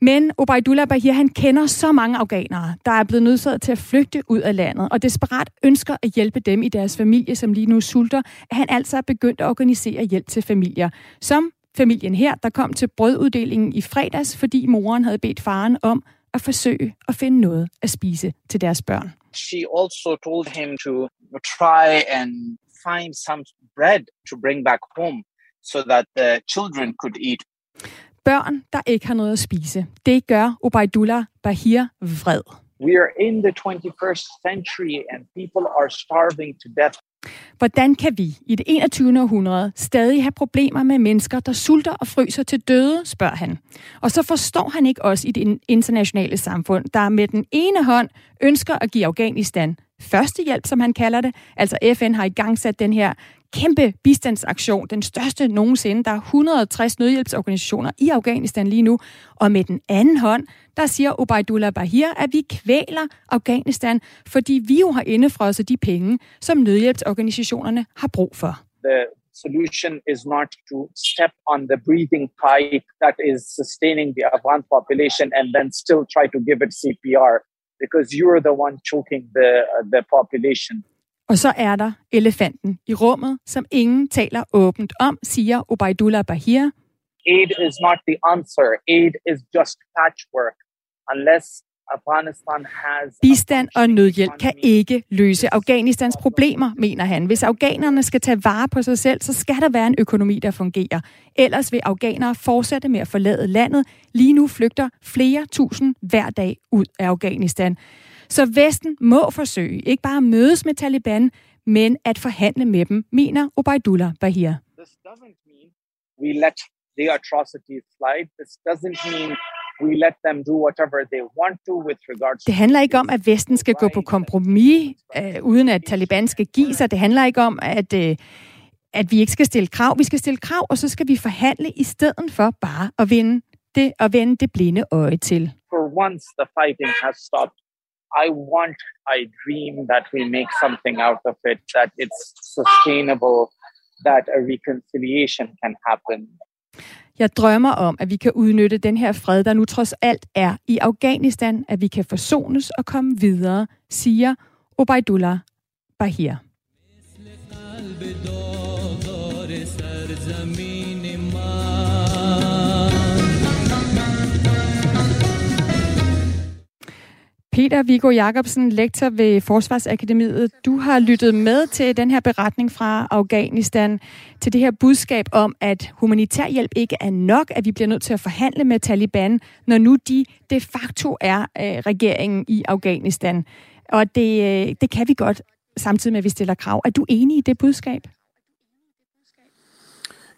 Men Obaidullah Bahir, han kender så mange afghanere, der er blevet nødsaget til at flygte ud af landet, og desperat ønsker at hjælpe dem i deres familie, som lige nu sulter, at han altså er begyndt at organisere hjælp til familier. Som familien her, der kom til brøduddelingen i fredags, fordi moren havde bedt faren om at forsøge at finde noget at spise til deres børn. She also told him to try and find some bread to bring back home so that the children could eat børn, der ikke har noget at spise. Det gør Obaidullah Bahir vred. We are in the 21st century and people are starving to death. Hvordan kan vi i det 21. århundrede stadig have problemer med mennesker, der sulter og fryser til døde, spørger han. Og så forstår han ikke os i det internationale samfund, der med den ene hånd ønsker at give Afghanistan førstehjælp, som han kalder det. Altså FN har i gang sat den her kæmpe bistandsaktion, den største nogensinde. Der er 160 nødhjælpsorganisationer i Afghanistan lige nu. Og med den anden hånd, der siger Obaidullah Bahir, at vi kvæler Afghanistan, fordi vi jo har indefrosset de penge, som nødhjælpsorganisationerne har brug for. The solution is not to step on the breathing pipe that is sustaining the Afghan population and then still try to give it CPR because you're the one choking the, the population. Og så er der elefanten i rummet, som ingen taler åbent om, siger Obaidullah Bahir. Aid is not the answer. Aid is just patchwork. Unless Afghanistan has Bistand og nødhjælp kan ikke løse Afghanistans problemer, mener han. Hvis afghanerne skal tage vare på sig selv, så skal der være en økonomi, der fungerer. Ellers vil afghanere fortsætte med at forlade landet. Lige nu flygter flere tusind hver dag ud af Afghanistan. Så Vesten må forsøge ikke bare at mødes med Taliban, men at forhandle med dem, mener Obaidullah Bahir. This doesn't mean we let the atrocities slide. This doesn't mean we let them do whatever they want to with regards Det handler ikke om, at Vesten skal gå på kompromis, øh, uden at Taliban skal give sig. Det handler ikke om, at, øh, at vi ikke skal stille krav. Vi skal stille krav, og så skal vi forhandle i stedet for bare at vinde det, og vende det blinde øje til. For once the fighting has stopped, i want, I dream that we make something out of it, that it's sustainable, that a reconciliation can happen. Jeg drømmer om, at vi kan udnytte den her fred, der nu trods alt er i Afghanistan, at vi kan forsones og komme videre, siger Obaidullah Bahir. Peter Viggo Jacobsen, lektor ved Forsvarsakademiet. Du har lyttet med til den her beretning fra Afghanistan, til det her budskab om, at humanitær hjælp ikke er nok, at vi bliver nødt til at forhandle med Taliban, når nu de de facto er øh, regeringen i Afghanistan. Og det, øh, det kan vi godt, samtidig med at vi stiller krav. Er du enig i det budskab?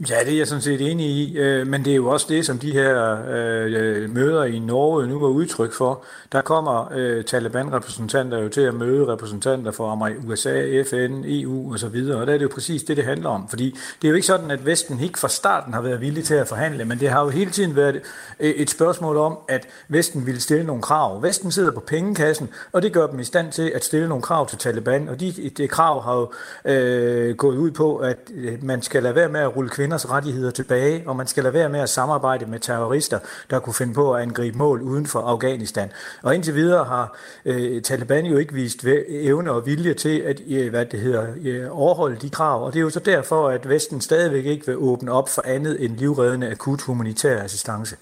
Ja, det er jeg sådan set enig i, øh, men det er jo også det, som de her øh, møder i Norge nu var udtryk for. Der kommer øh, Taliban-repræsentanter jo til at møde repræsentanter fra USA, FN, EU osv., og der er det jo præcis det, det handler om. Fordi det er jo ikke sådan, at Vesten ikke fra starten har været villig til at forhandle, men det har jo hele tiden været e-, et spørgsmål om, at Vesten ville stille nogle krav. Vesten sidder på pengekassen, og det gør dem i stand til at stille nogle krav til Taliban, og de, de krav har jo øh, gået ud på, at øh, man skal lade være med at rulle kvinder kvinders rettigheder tilbage, og man skal lade være med at samarbejde med terrorister, der kunne finde på at angribe mål uden for Afghanistan. Og indtil videre har øh, Taliban jo ikke vist evne og vilje til at øh, hvad det hedder, øh, overholde de krav, og det er jo så derfor, at Vesten stadigvæk ikke vil åbne op for andet end livreddende akut humanitær assistance.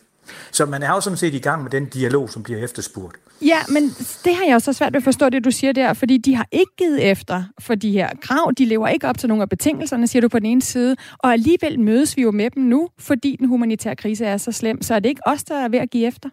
Så man er jo sådan set i gang med den dialog, som bliver efterspurgt. Ja, men det har jeg jo så svært ved at forstå, det du siger der, fordi de har ikke givet efter for de her krav. De lever ikke op til nogle af betingelserne, siger du på den ene side. Og alligevel mødes vi jo med dem nu, fordi den humanitære krise er så slem. Så er det ikke os, der er ved at give efter?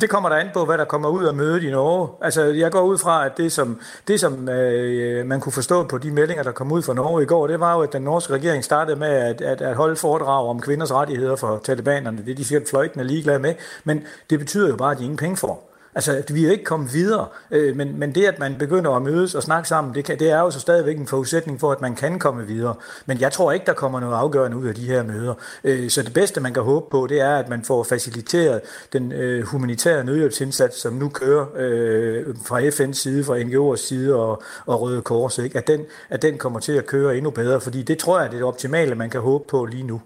Det kommer der an på, hvad der kommer ud af mødet i Norge. Altså, jeg går ud fra, at det, som, det, som øh, man kunne forstå på de meldinger, der kom ud fra Norge i går, det var jo, at den norske regering startede med at, at, at holde foredrag om kvinders rettigheder for talibanerne. Det er de sikkert fløjtende ligeglade med, men det betyder jo bare, at de ingen penge får. Altså, vi er jo ikke kommet videre, øh, men, men det, at man begynder at mødes og snakke sammen, det, kan, det er jo så stadigvæk en forudsætning for, at man kan komme videre. Men jeg tror ikke, der kommer noget afgørende ud af de her møder. Øh, så det bedste, man kan håbe på, det er, at man får faciliteret den øh, humanitære nødhjælpsindsats, som nu kører øh, fra FN's side, fra NGO's side og, og Røde Kors, ikke? At, den, at den kommer til at køre endnu bedre, fordi det tror jeg, det er det optimale, man kan håbe på lige nu.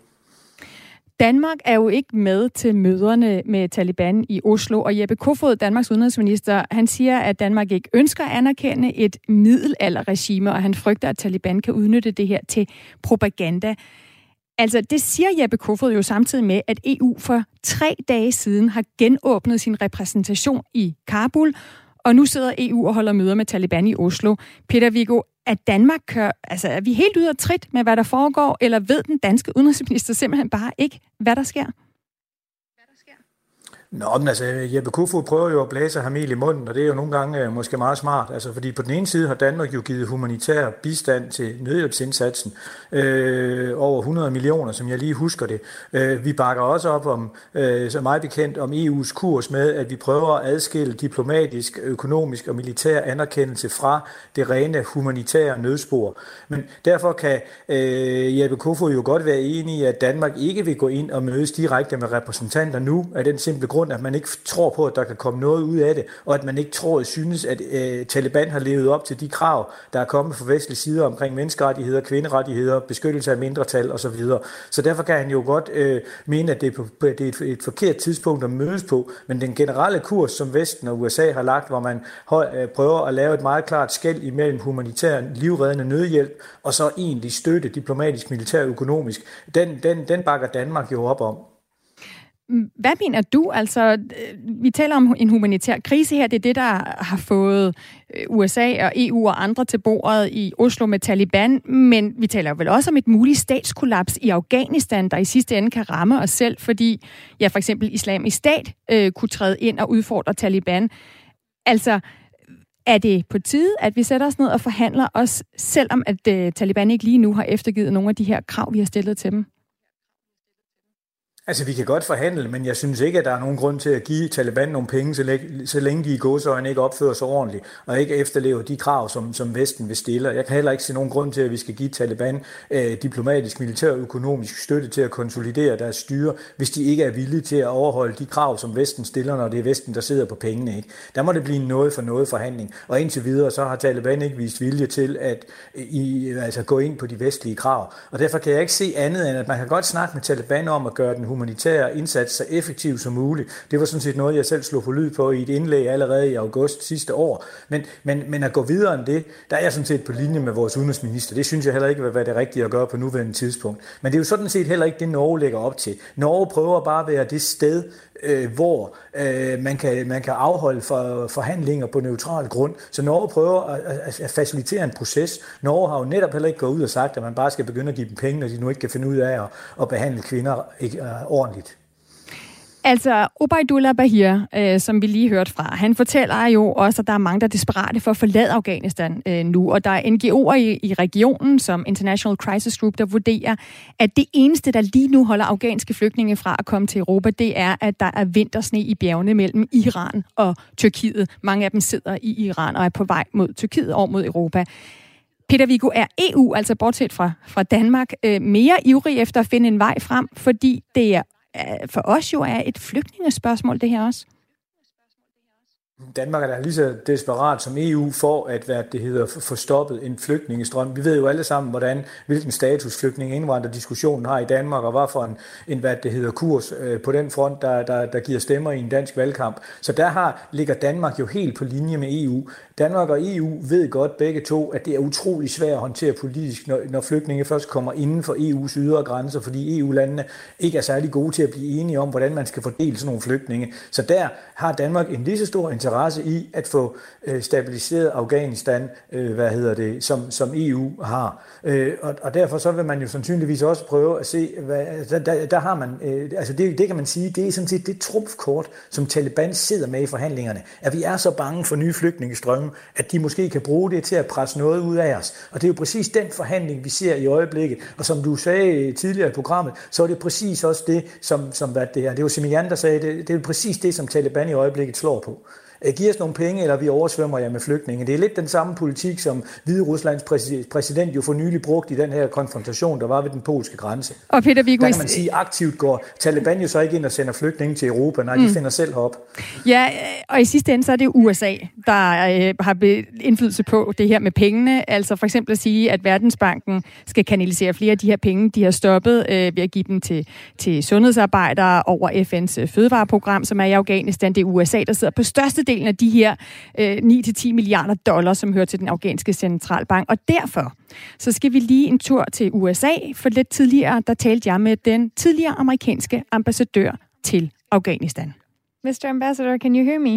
Danmark er jo ikke med til møderne med Taliban i Oslo, og Jeppe Kofod, Danmarks udenrigsminister, han siger, at Danmark ikke ønsker at anerkende et middelalderregime, og han frygter, at Taliban kan udnytte det her til propaganda. Altså, det siger Jeppe Kofod jo samtidig med, at EU for tre dage siden har genåbnet sin repræsentation i Kabul, og nu sidder EU og holder møder med Taliban i Oslo. Peter Viggo, at Danmark kører, altså er vi helt ude af trit med, hvad der foregår, eller ved den danske udenrigsminister simpelthen bare ikke, hvad der sker? Nå, men altså, Jeppe Kofod prøver jo at blæse ham i munden, og det er jo nogle gange øh, måske meget smart. Altså, fordi på den ene side har Danmark jo givet humanitær bistand til nødhjælpsindsatsen. Øh, over 100 millioner, som jeg lige husker det. Øh, vi bakker også op om, øh, så meget bekendt, om EU's kurs med, at vi prøver at adskille diplomatisk, økonomisk og militær anerkendelse fra det rene humanitære nødspor. Men derfor kan øh, Jeppe Kofod jo godt være enig i, at Danmark ikke vil gå ind og mødes direkte med repræsentanter nu, af den simple grund, at man ikke tror på, at der kan komme noget ud af det, og at man ikke tror og synes, at øh, Taliban har levet op til de krav, der er kommet fra vestlige sider omkring menneskerettigheder, kvinderettigheder, beskyttelse af mindretal osv. Så, så derfor kan han jo godt øh, mene, at det er, på, det er et, et forkert tidspunkt at mødes på, men den generelle kurs, som Vesten og USA har lagt, hvor man øh, prøver at lave et meget klart skæld imellem humanitær livreddende nødhjælp og så egentlig støtte diplomatisk, militær og økonomisk, den, den, den bakker Danmark jo op om. Hvad mener du? Altså, øh, vi taler om en humanitær krise her. Det er det, der har fået øh, USA og EU og andre til bordet i Oslo med Taliban. Men vi taler vel også om et muligt statskollaps i Afghanistan, der i sidste ende kan ramme os selv, fordi ja, for eksempel islamisk stat øh, kunne træde ind og udfordre Taliban. Altså, er det på tide, at vi sætter os ned og forhandler os, selvom at øh, Taliban ikke lige nu har eftergivet nogle af de her krav, vi har stillet til dem? Altså, vi kan godt forhandle, men jeg synes ikke, at der er nogen grund til at give Taliban nogle penge, så, længe, så længe de i godsøjne ikke opfører sig ordentligt, og ikke efterlever de krav, som, som Vesten vil stille. Jeg kan heller ikke se nogen grund til, at vi skal give Taliban øh, diplomatisk, militær og økonomisk støtte til at konsolidere deres styre, hvis de ikke er villige til at overholde de krav, som Vesten stiller, når det er Vesten, der sidder på pengene. Ikke? Der må det blive noget for noget forhandling. Og indtil videre, så har Taliban ikke vist vilje til at i, altså, gå ind på de vestlige krav. Og derfor kan jeg ikke se andet end, at man kan godt snakke med Taliban om at gøre den humanitære indsats så effektiv som muligt. Det var sådan set noget, jeg selv slog på lyd på i et indlæg allerede i august sidste år. Men, men, men at gå videre end det, der er jeg sådan set på linje med vores udenrigsminister. Det synes jeg heller ikke vil være det rigtige at gøre på nuværende tidspunkt. Men det er jo sådan set heller ikke det, Norge lægger op til. Norge prøver bare at være det sted, øh, hvor øh, man, kan, man kan afholde for, forhandlinger på neutral grund. Så Norge prøver at, at, at facilitere en proces. Norge har jo netop heller ikke gået ud og sagt, at man bare skal begynde at give dem penge, når de nu ikke kan finde ud af at, at behandle kvinder ikke, øh, ordentligt. Altså, Obaidullah Bahir, øh, som vi lige hørte fra, han fortæller jo også, at der er mange, der er desperate for at forlade Afghanistan øh, nu, og der er NGO'er i, i regionen, som International Crisis Group, der vurderer, at det eneste, der lige nu holder afghanske flygtninge fra at komme til Europa, det er, at der er vintersne i bjergene mellem Iran og Tyrkiet. Mange af dem sidder i Iran og er på vej mod Tyrkiet og mod Europa. Peter Viggo, er EU, altså bortset fra, fra Danmark, øh, mere ivrig efter at finde en vej frem, fordi det er Øh, for os jo er et flygtningespørgsmål, det her også? Danmark er da lige så desperat som EU for at hvad det hedder, få stoppet en flygtningestrøm. Vi ved jo alle sammen, hvordan, hvilken status flygtninge diskussionen har i Danmark, og hvad for en, en hvad det hedder, kurs øh, på den front, der, der, der giver stemmer i en dansk valgkamp. Så der har, ligger Danmark jo helt på linje med EU. Danmark og EU ved godt begge to, at det er utrolig svært at håndtere politisk, når, når flygtninge først kommer inden for EU's ydre grænser, fordi EU-landene ikke er særlig gode til at blive enige om, hvordan man skal fordele sådan nogle flygtninge. Så der har Danmark en lige så stor interesse i at få øh, stabiliseret Afghanistan, øh, hvad hedder det, som, som EU har. Øh, og, og derfor så vil man jo sandsynligvis også prøve at se, hvad, der, der, der har man, øh, altså det, det kan man sige, det er sådan set det trumfkort, som Taliban sidder med i forhandlingerne, at vi er så bange for nye flygtningestrømme, at de måske kan bruge det til at presse noget ud af os. Og det er jo præcis den forhandling, vi ser i øjeblikket. Og som du sagde tidligere i programmet, så er det præcis også det, som, som hvad det er. Det var Simian, der sagde, det, det er præcis det, som Taliban i øjeblikket slår på. Øh, giv os nogle penge, eller vi oversvømmer jer med flygtninge. Det er lidt den samme politik, som Hvide Ruslands præsident jo for nylig brugt i den her konfrontation, der var ved den polske grænse. Og Peter Viggo... Der kan man sige, aktivt går Taliban jo så ikke ind og sender flygtninge til Europa. Nej, mm. de finder selv op. Ja, og i sidste ende så er det USA, der øh, har indflydelse på det her med pengene. Altså for eksempel at sige, at Verdensbanken skal kanalisere flere af de her penge, de har stoppet øh, ved at give dem til, til sundhedsarbejdere over FN's øh, fødevareprogram, som er i Afghanistan. Det er USA, der sidder på største størstedelen af de her øh, 9-10 milliarder dollars, som hører til den afghanske centralbank. Og derfor så skal vi lige en tur til USA, for lidt tidligere, der talte jeg med den tidligere amerikanske ambassadør til Afghanistan. Mr. Ambassador, can you hear me?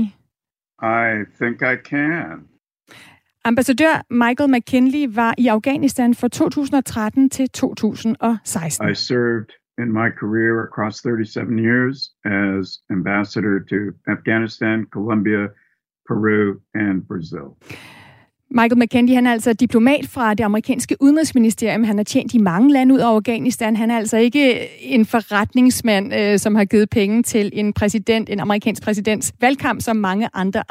I think I can. Ambassadør Michael McKinley var i Afghanistan fra 2013 til 2016. I served in my career across 37 years as ambassador to Afghanistan, Colombia, Peru, and Brazil. Michael McKendy, han er altså diplomat fra det amerikanske udenrigsministerium. Han har tjent i mange lande ud af Afghanistan. Han er altså ikke en forretningsmand, øh, som har givet penge til en præsident, en amerikansk præsidents valgkamp, som mange andre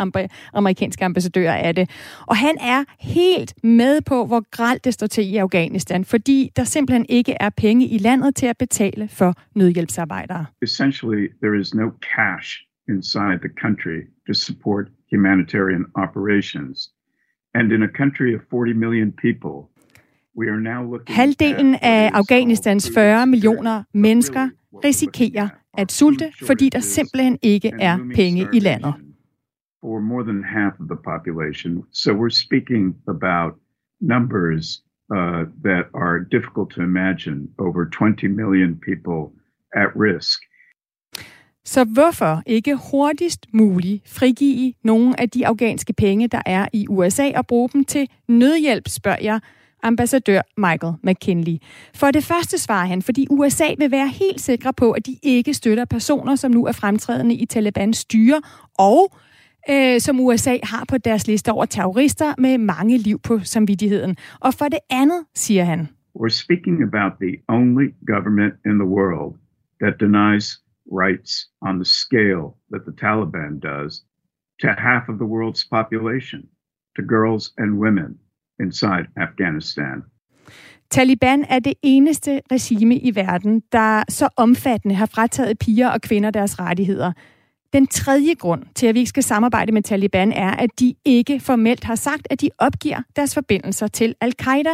amerikanske ambassadører er det. Og han er helt med på, hvor gralt det står til i Afghanistan, fordi der simpelthen ikke er penge i landet til at betale for nødhjælpsarbejdere. Essentially, there is no cash inside the country to support humanitarian operations. And in a country of 40 million people, we are now looking Halvdelen af Afghanistans 40 millioner mennesker risikerer at sulte, fordi der simpelthen ikke er penge i landet. For more than half of the population. So we're speaking about numbers uh, that are difficult to imagine. Over 20 million people at risk. Så hvorfor ikke hurtigst muligt frigive nogle af de afghanske penge, der er i USA, og bruge dem til nødhjælp, spørger jeg ambassadør Michael McKinley. For det første svarer han, fordi USA vil være helt sikre på, at de ikke støtter personer, som nu er fremtrædende i Talibans styre, og øh, som USA har på deres liste over terrorister med mange liv på samvittigheden. Og for det andet, siger han. We're speaking about the only government in the world that denies rights on the scale that the Taliban does to half of the world's population, to girls and women inside Afghanistan. Taliban er det eneste regime i verden, der så omfattende har frataget piger og kvinder deres rettigheder. Den tredje grund til, at vi ikke skal samarbejde med Taliban, er, at de ikke formelt har sagt, at de opgiver deres forbindelser til al-Qaida.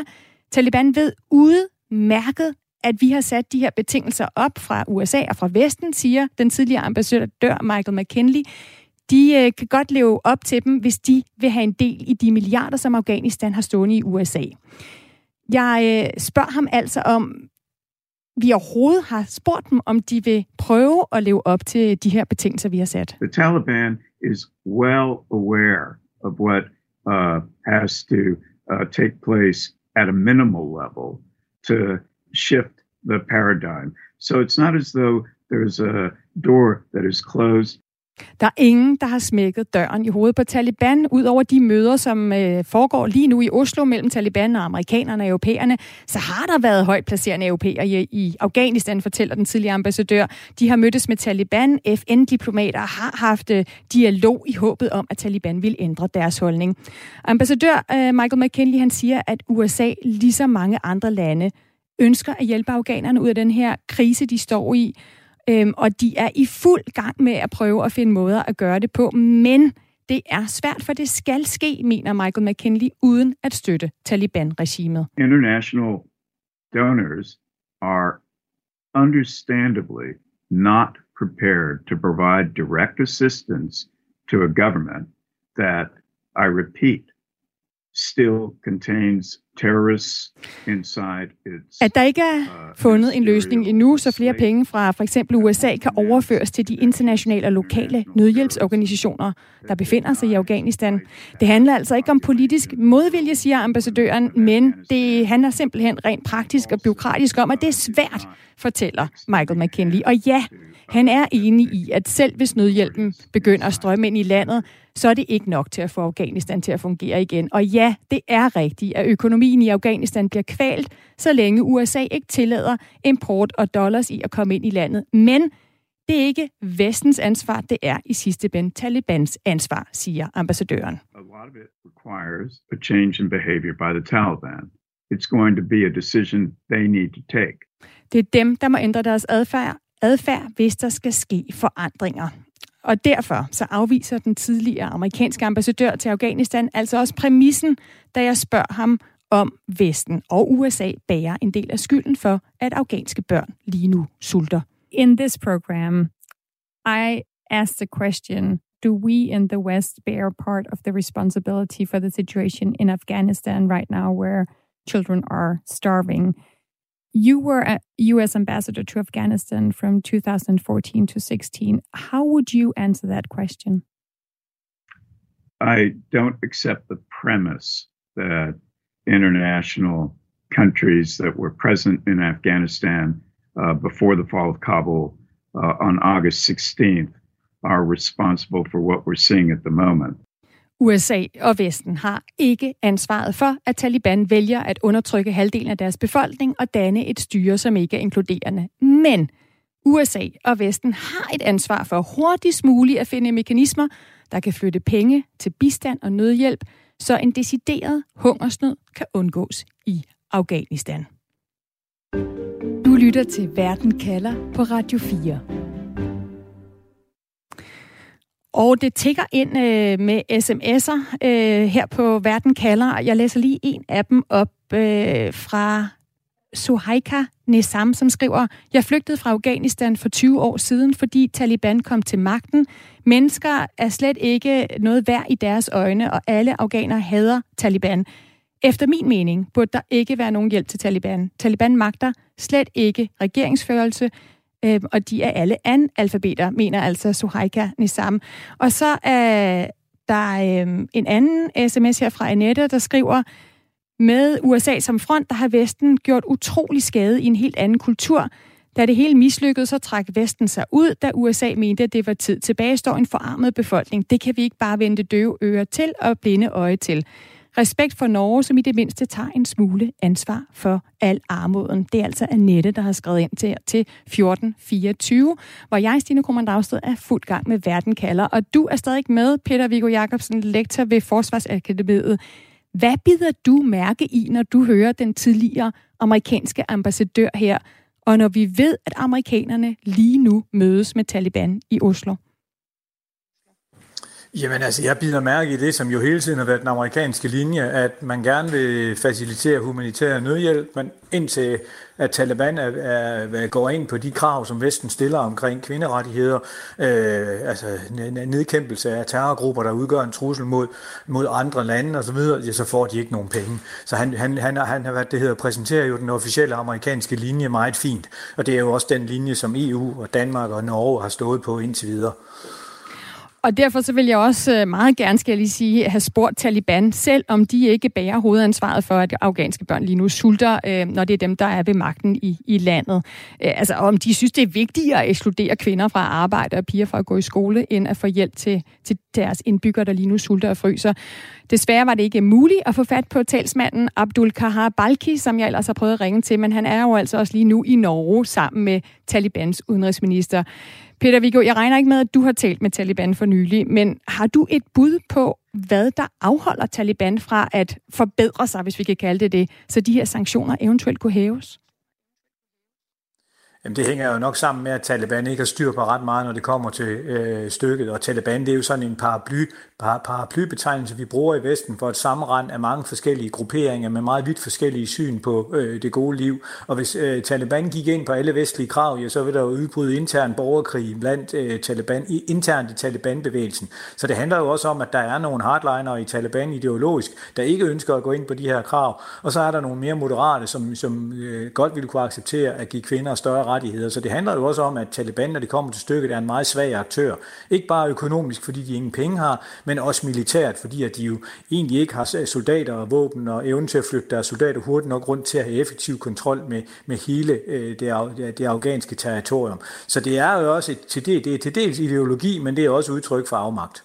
Taliban ved udmærket, at vi har sat de her betingelser op fra USA og fra Vesten, siger den tidligere ambassadør Michael McKinley. De øh, kan godt leve op til dem, hvis de vil have en del i de milliarder, som Afghanistan har stående i USA. Jeg øh, spørger ham altså om, vi overhovedet har spurgt dem, om de vil prøve at leve op til de her betingelser, vi har sat. The Taliban is well aware of what uh, has to uh, take place at a minimal level to shift the paradigm. So it's not as though there's a door that is closed. Der er ingen, der har smækket døren i hovedet på Taliban, ud over de møder, som øh, foregår lige nu i Oslo mellem Taliban og amerikanerne og europæerne. Så har der været højt placerende europæere i, i Afghanistan, fortæller den tidligere ambassadør. De har mødtes med Taliban. FN-diplomater har haft øh, dialog i håbet om, at Taliban vil ændre deres holdning. Ambassadør øh, Michael McKinley han siger, at USA, ligesom mange andre lande, ønsker at hjælpe afghanerne ud af den her krise, de står i. Øhm, og de er i fuld gang med at prøve at finde måder at gøre det på, men det er svært, for det skal ske, mener Michael McKinley, uden at støtte Taliban-regimet. International donors are understandably not prepared to provide direct assistance to a government that, I repeat, still contains terrorists inside its, At der ikke er uh, fundet en løsning endnu, så flere penge fra for eksempel USA kan overføres til de internationale og lokale nødhjælpsorganisationer, der befinder sig i Afghanistan. Det handler altså ikke om politisk modvilje, siger ambassadøren, men det handler simpelthen rent praktisk og byråkratisk om, at det er svært, fortæller Michael McKinley. Og ja, han er enig i, at selv hvis nødhjælpen begynder at strømme ind i landet, så er det ikke nok til at få Afghanistan til at fungere igen. Og ja, det er rigtigt, at økonomien i Afghanistan bliver kvalt, så længe USA ikke tillader import og dollars i at komme ind i landet. Men det er ikke vestens ansvar, det er i sidste ende Talibans ansvar, siger ambassadøren. A lot of it requires a change in behavior by the Taliban. It's going to be a decision they need to take. Det er dem, der må ændre deres adfærd, adfærd hvis der skal ske forandringer. Og derfor så afviser den tidligere amerikanske ambassadør til Afghanistan altså også præmissen, da jeg spørger ham, om Vesten og USA bærer en del af skylden for, at afghanske børn lige nu sulter. In this program, I asked the question, do we in the West bear part of the responsibility for the situation in Afghanistan right now where children are starving? You were a U.S. ambassador to Afghanistan from 2014 to 16. How would you answer that question? I don't accept the premise that international countries that were present in Afghanistan uh, before the fall of Kabul uh, on August 16th are responsible for what we're seeing at the moment. USA og Vesten har ikke ansvaret for, at Taliban vælger at undertrykke halvdelen af deres befolkning og danne et styre, som ikke er inkluderende. Men USA og Vesten har et ansvar for hurtigst muligt at finde mekanismer, der kan flytte penge til bistand og nødhjælp, så en decideret hungersnød kan undgås i Afghanistan. Du lytter til Verden kalder på Radio 4. Og det tigger ind øh, med sms'er øh, her på Verden kalder. Jeg læser lige en af dem op øh, fra Suhaika Nesam, som skriver, Jeg flygtede fra Afghanistan for 20 år siden, fordi Taliban kom til magten. Mennesker er slet ikke noget værd i deres øjne, og alle afghanere hader Taliban. Efter min mening burde der ikke være nogen hjælp til Taliban. Taliban magter slet ikke regeringsførelse, øh, og de er alle analfabeter, mener altså Suhaika Nisam. Og så er der øh, en anden sms her fra Annette, der skriver, med USA som front, der har Vesten gjort utrolig skade i en helt anden kultur. Da det hele mislykkedes, så trak Vesten sig ud, da USA mente, at det var tid. Tilbage står en forarmet befolkning. Det kan vi ikke bare vente døve ører til og blinde øje til. Respekt for Norge, som i det mindste tager en smule ansvar for al armoden. Det er altså Annette, der har skrevet ind til, til 1424, hvor jeg, Stine Krummernd er fuld gang med Verden kalder. Og du er stadig med, Peter Viggo Jacobsen, lektor ved Forsvarsakademiet. Hvad bider du mærke i, når du hører den tidligere amerikanske ambassadør her, og når vi ved, at amerikanerne lige nu mødes med Taliban i Oslo? Jamen altså, jeg bider mærke i det, som jo hele tiden har været den amerikanske linje, at man gerne vil facilitere humanitær nødhjælp, men indtil at Taliban er, er, går ind på de krav, som Vesten stiller omkring kvinderettigheder, øh, altså nedkæmpelse af terrorgrupper, der udgør en trussel mod, mod andre lande osv., ja, så får de ikke nogen penge. Så han, han, han, han har været det hedder, præsenterer jo den officielle amerikanske linje meget fint, og det er jo også den linje, som EU og Danmark og Norge har stået på indtil videre. Og derfor så vil jeg også øh, meget gerne, skal jeg lige sige, have spurgt Taliban, selv om de ikke bærer hovedansvaret for, at afghanske børn lige nu sulter, øh, når det er dem, der er ved magten i, i landet. Øh, altså om de synes, det er vigtigere at ekskludere kvinder fra arbejde og piger fra at gå i skole, end at få hjælp til, til deres indbyggere, der lige nu sulter og fryser. Desværre var det ikke muligt at få fat på talsmanden Abdul Kahar Balki, som jeg ellers har prøvet at ringe til, men han er jo altså også lige nu i Norge sammen med Talibans udenrigsminister. Peter Viggo, jeg regner ikke med, at du har talt med Taliban for nylig, men har du et bud på, hvad der afholder Taliban fra at forbedre sig, hvis vi kan kalde det det, så de her sanktioner eventuelt kunne hæves? Jamen, det hænger jo nok sammen med, at Taliban ikke har styr på ret meget, når det kommer til øh, stykket. Og Taliban, det er jo sådan en paraply, par, paraplybetegnelse, vi bruger i Vesten for et sammenrend af mange forskellige grupperinger med meget vidt forskellige syn på øh, det gode liv. Og hvis øh, Taliban gik ind på alle vestlige krav, ja, så vil der jo udbryde intern borgerkrig blandt øh, Taliban, internt i Taliban-bevægelsen. Så det handler jo også om, at der er nogle hardliner i Taliban ideologisk, der ikke ønsker at gå ind på de her krav. Og så er der nogle mere moderate, som, som øh, godt ville kunne acceptere at give kvinder større rettigheder. Så det handler jo også om, at Taliban, når det kommer til stykket, er en meget svag aktør. Ikke bare økonomisk, fordi de ingen penge har, men også militært, fordi at de jo egentlig ikke har soldater og våben og evne til at flytte deres soldater hurtigt nok rundt til at have effektiv kontrol med, med hele øh, det, det afghanske territorium. Så det er jo også et, til det, det er til dels ideologi, men det er også udtryk for afmagt.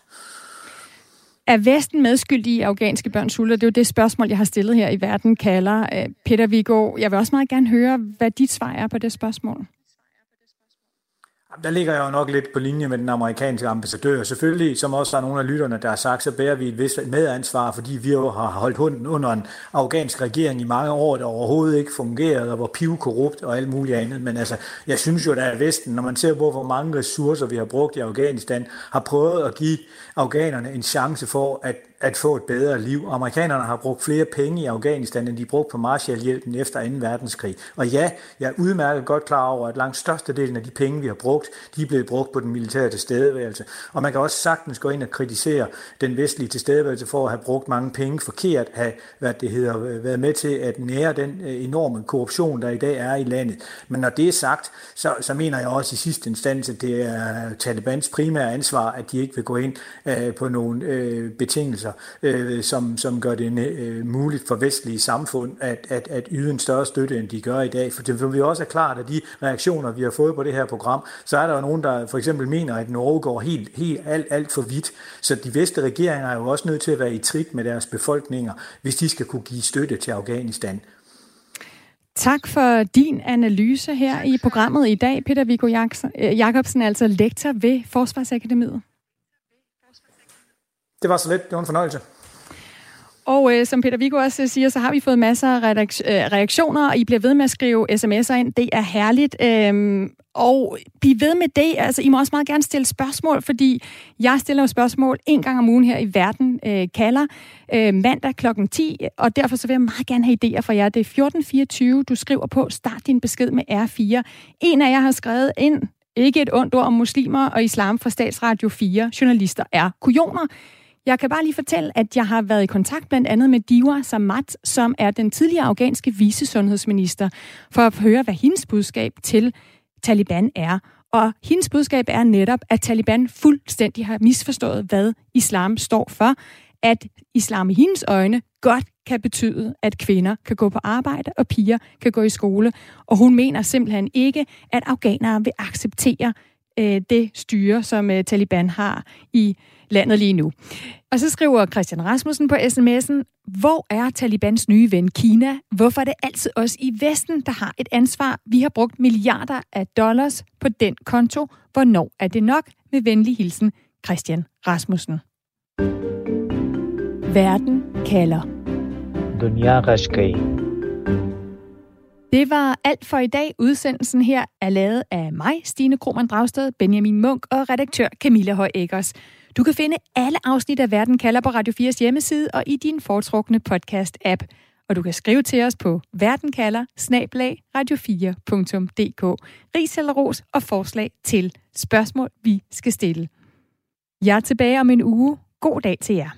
Er Vesten medskyldig i afghanske børns sulter? Det er jo det spørgsmål, jeg har stillet her i Verden kalder. Øh, Peter Viggo, jeg vil også meget gerne høre, hvad dit svar er på det spørgsmål. Der ligger jeg jo nok lidt på linje med den amerikanske ambassadør. Selvfølgelig, som også er nogle af lytterne, der har sagt, så bærer vi et vist medansvar, fordi vi jo har holdt hunden under en afghansk regering i mange år, der overhovedet ikke fungerede, og var pivkorrupt og alt muligt andet. Men altså, jeg synes jo, at Vesten, når man ser på, hvor mange ressourcer vi har brugt i Afghanistan, har prøvet at give afghanerne en chance for at at få et bedre liv. Amerikanerne har brugt flere penge i Afghanistan, end de brugte på Marshallhjælpen efter 2. verdenskrig. Og ja, jeg er udmærket godt klar over, at langt størstedelen af de penge, vi har brugt, de er blevet brugt på den militære tilstedeværelse. Og man kan også sagtens gå ind og kritisere den vestlige tilstedeværelse for at have brugt mange penge forkert, have hvad det hedder, været med til at nære den øh, enorme korruption, der i dag er i landet. Men når det er sagt, så, så mener jeg også i sidste instans, at det er Talibans primære ansvar, at de ikke vil gå ind øh, på nogle øh, betingelser altså, øh, som, som gør det øh, muligt for vestlige samfund at, at, at yde en større støtte, end de gør i dag. For det vi også er klart, at de reaktioner, vi har fået på det her program, så er der jo nogen, der for eksempel mener, at Norge går helt, helt alt, alt for vidt. Så de vestlige regeringer er jo også nødt til at være i trit med deres befolkninger, hvis de skal kunne give støtte til Afghanistan. Tak for din analyse her i programmet i dag, Peter Viggo Jacobsen, altså lektor ved Forsvarsakademiet. Det var så lidt. Det var en fornøjelse. Og øh, som Peter Viggo også øh, siger, så har vi fået masser af øh, reaktioner, og I bliver ved med at skrive sms'er ind. Det er herligt. Øhm, og bliv ved med det. Altså, I må også meget gerne stille spørgsmål, fordi jeg stiller jo spørgsmål en gang om ugen her i Verden øh, kalder øh, mandag kl. 10, og derfor så vil jeg meget gerne have idéer fra jer. Det er 1424, du skriver på. Start din besked med R4. En af jer har skrevet ind, ikke et ondt ord om muslimer og islam fra Statsradio 4. Journalister er kujoner. Jeg kan bare lige fortælle, at jeg har været i kontakt blandt andet med Diwa Samat, som er den tidligere afghanske vicesundhedsminister, for at høre, hvad hendes budskab til Taliban er. Og hendes budskab er netop, at Taliban fuldstændig har misforstået, hvad islam står for. At islam i hendes øjne godt kan betyde, at kvinder kan gå på arbejde, og piger kan gå i skole. Og hun mener simpelthen ikke, at afghanere vil acceptere øh, det styre, som øh, Taliban har i landet lige nu. Og så skriver Christian Rasmussen på sms'en, hvor er Talibans nye ven Kina? Hvorfor er det altid os i Vesten, der har et ansvar? Vi har brugt milliarder af dollars på den konto. Hvornår er det nok? Med venlig hilsen, Christian Rasmussen. Verden kalder. Dunia Rashkai. Det var alt for i dag. Udsendelsen her er lavet af mig, Stine Krohmann Dragsted, Benjamin Munk og redaktør Camilla Høj Eggers. Du kan finde alle afsnit af Verden kalder på Radio 4's hjemmeside og i din foretrukne podcast-app. Og du kan skrive til os på verdenkalder radio4.dk. Ris eller ros og forslag til spørgsmål, vi skal stille. Jeg er tilbage om en uge. God dag til jer.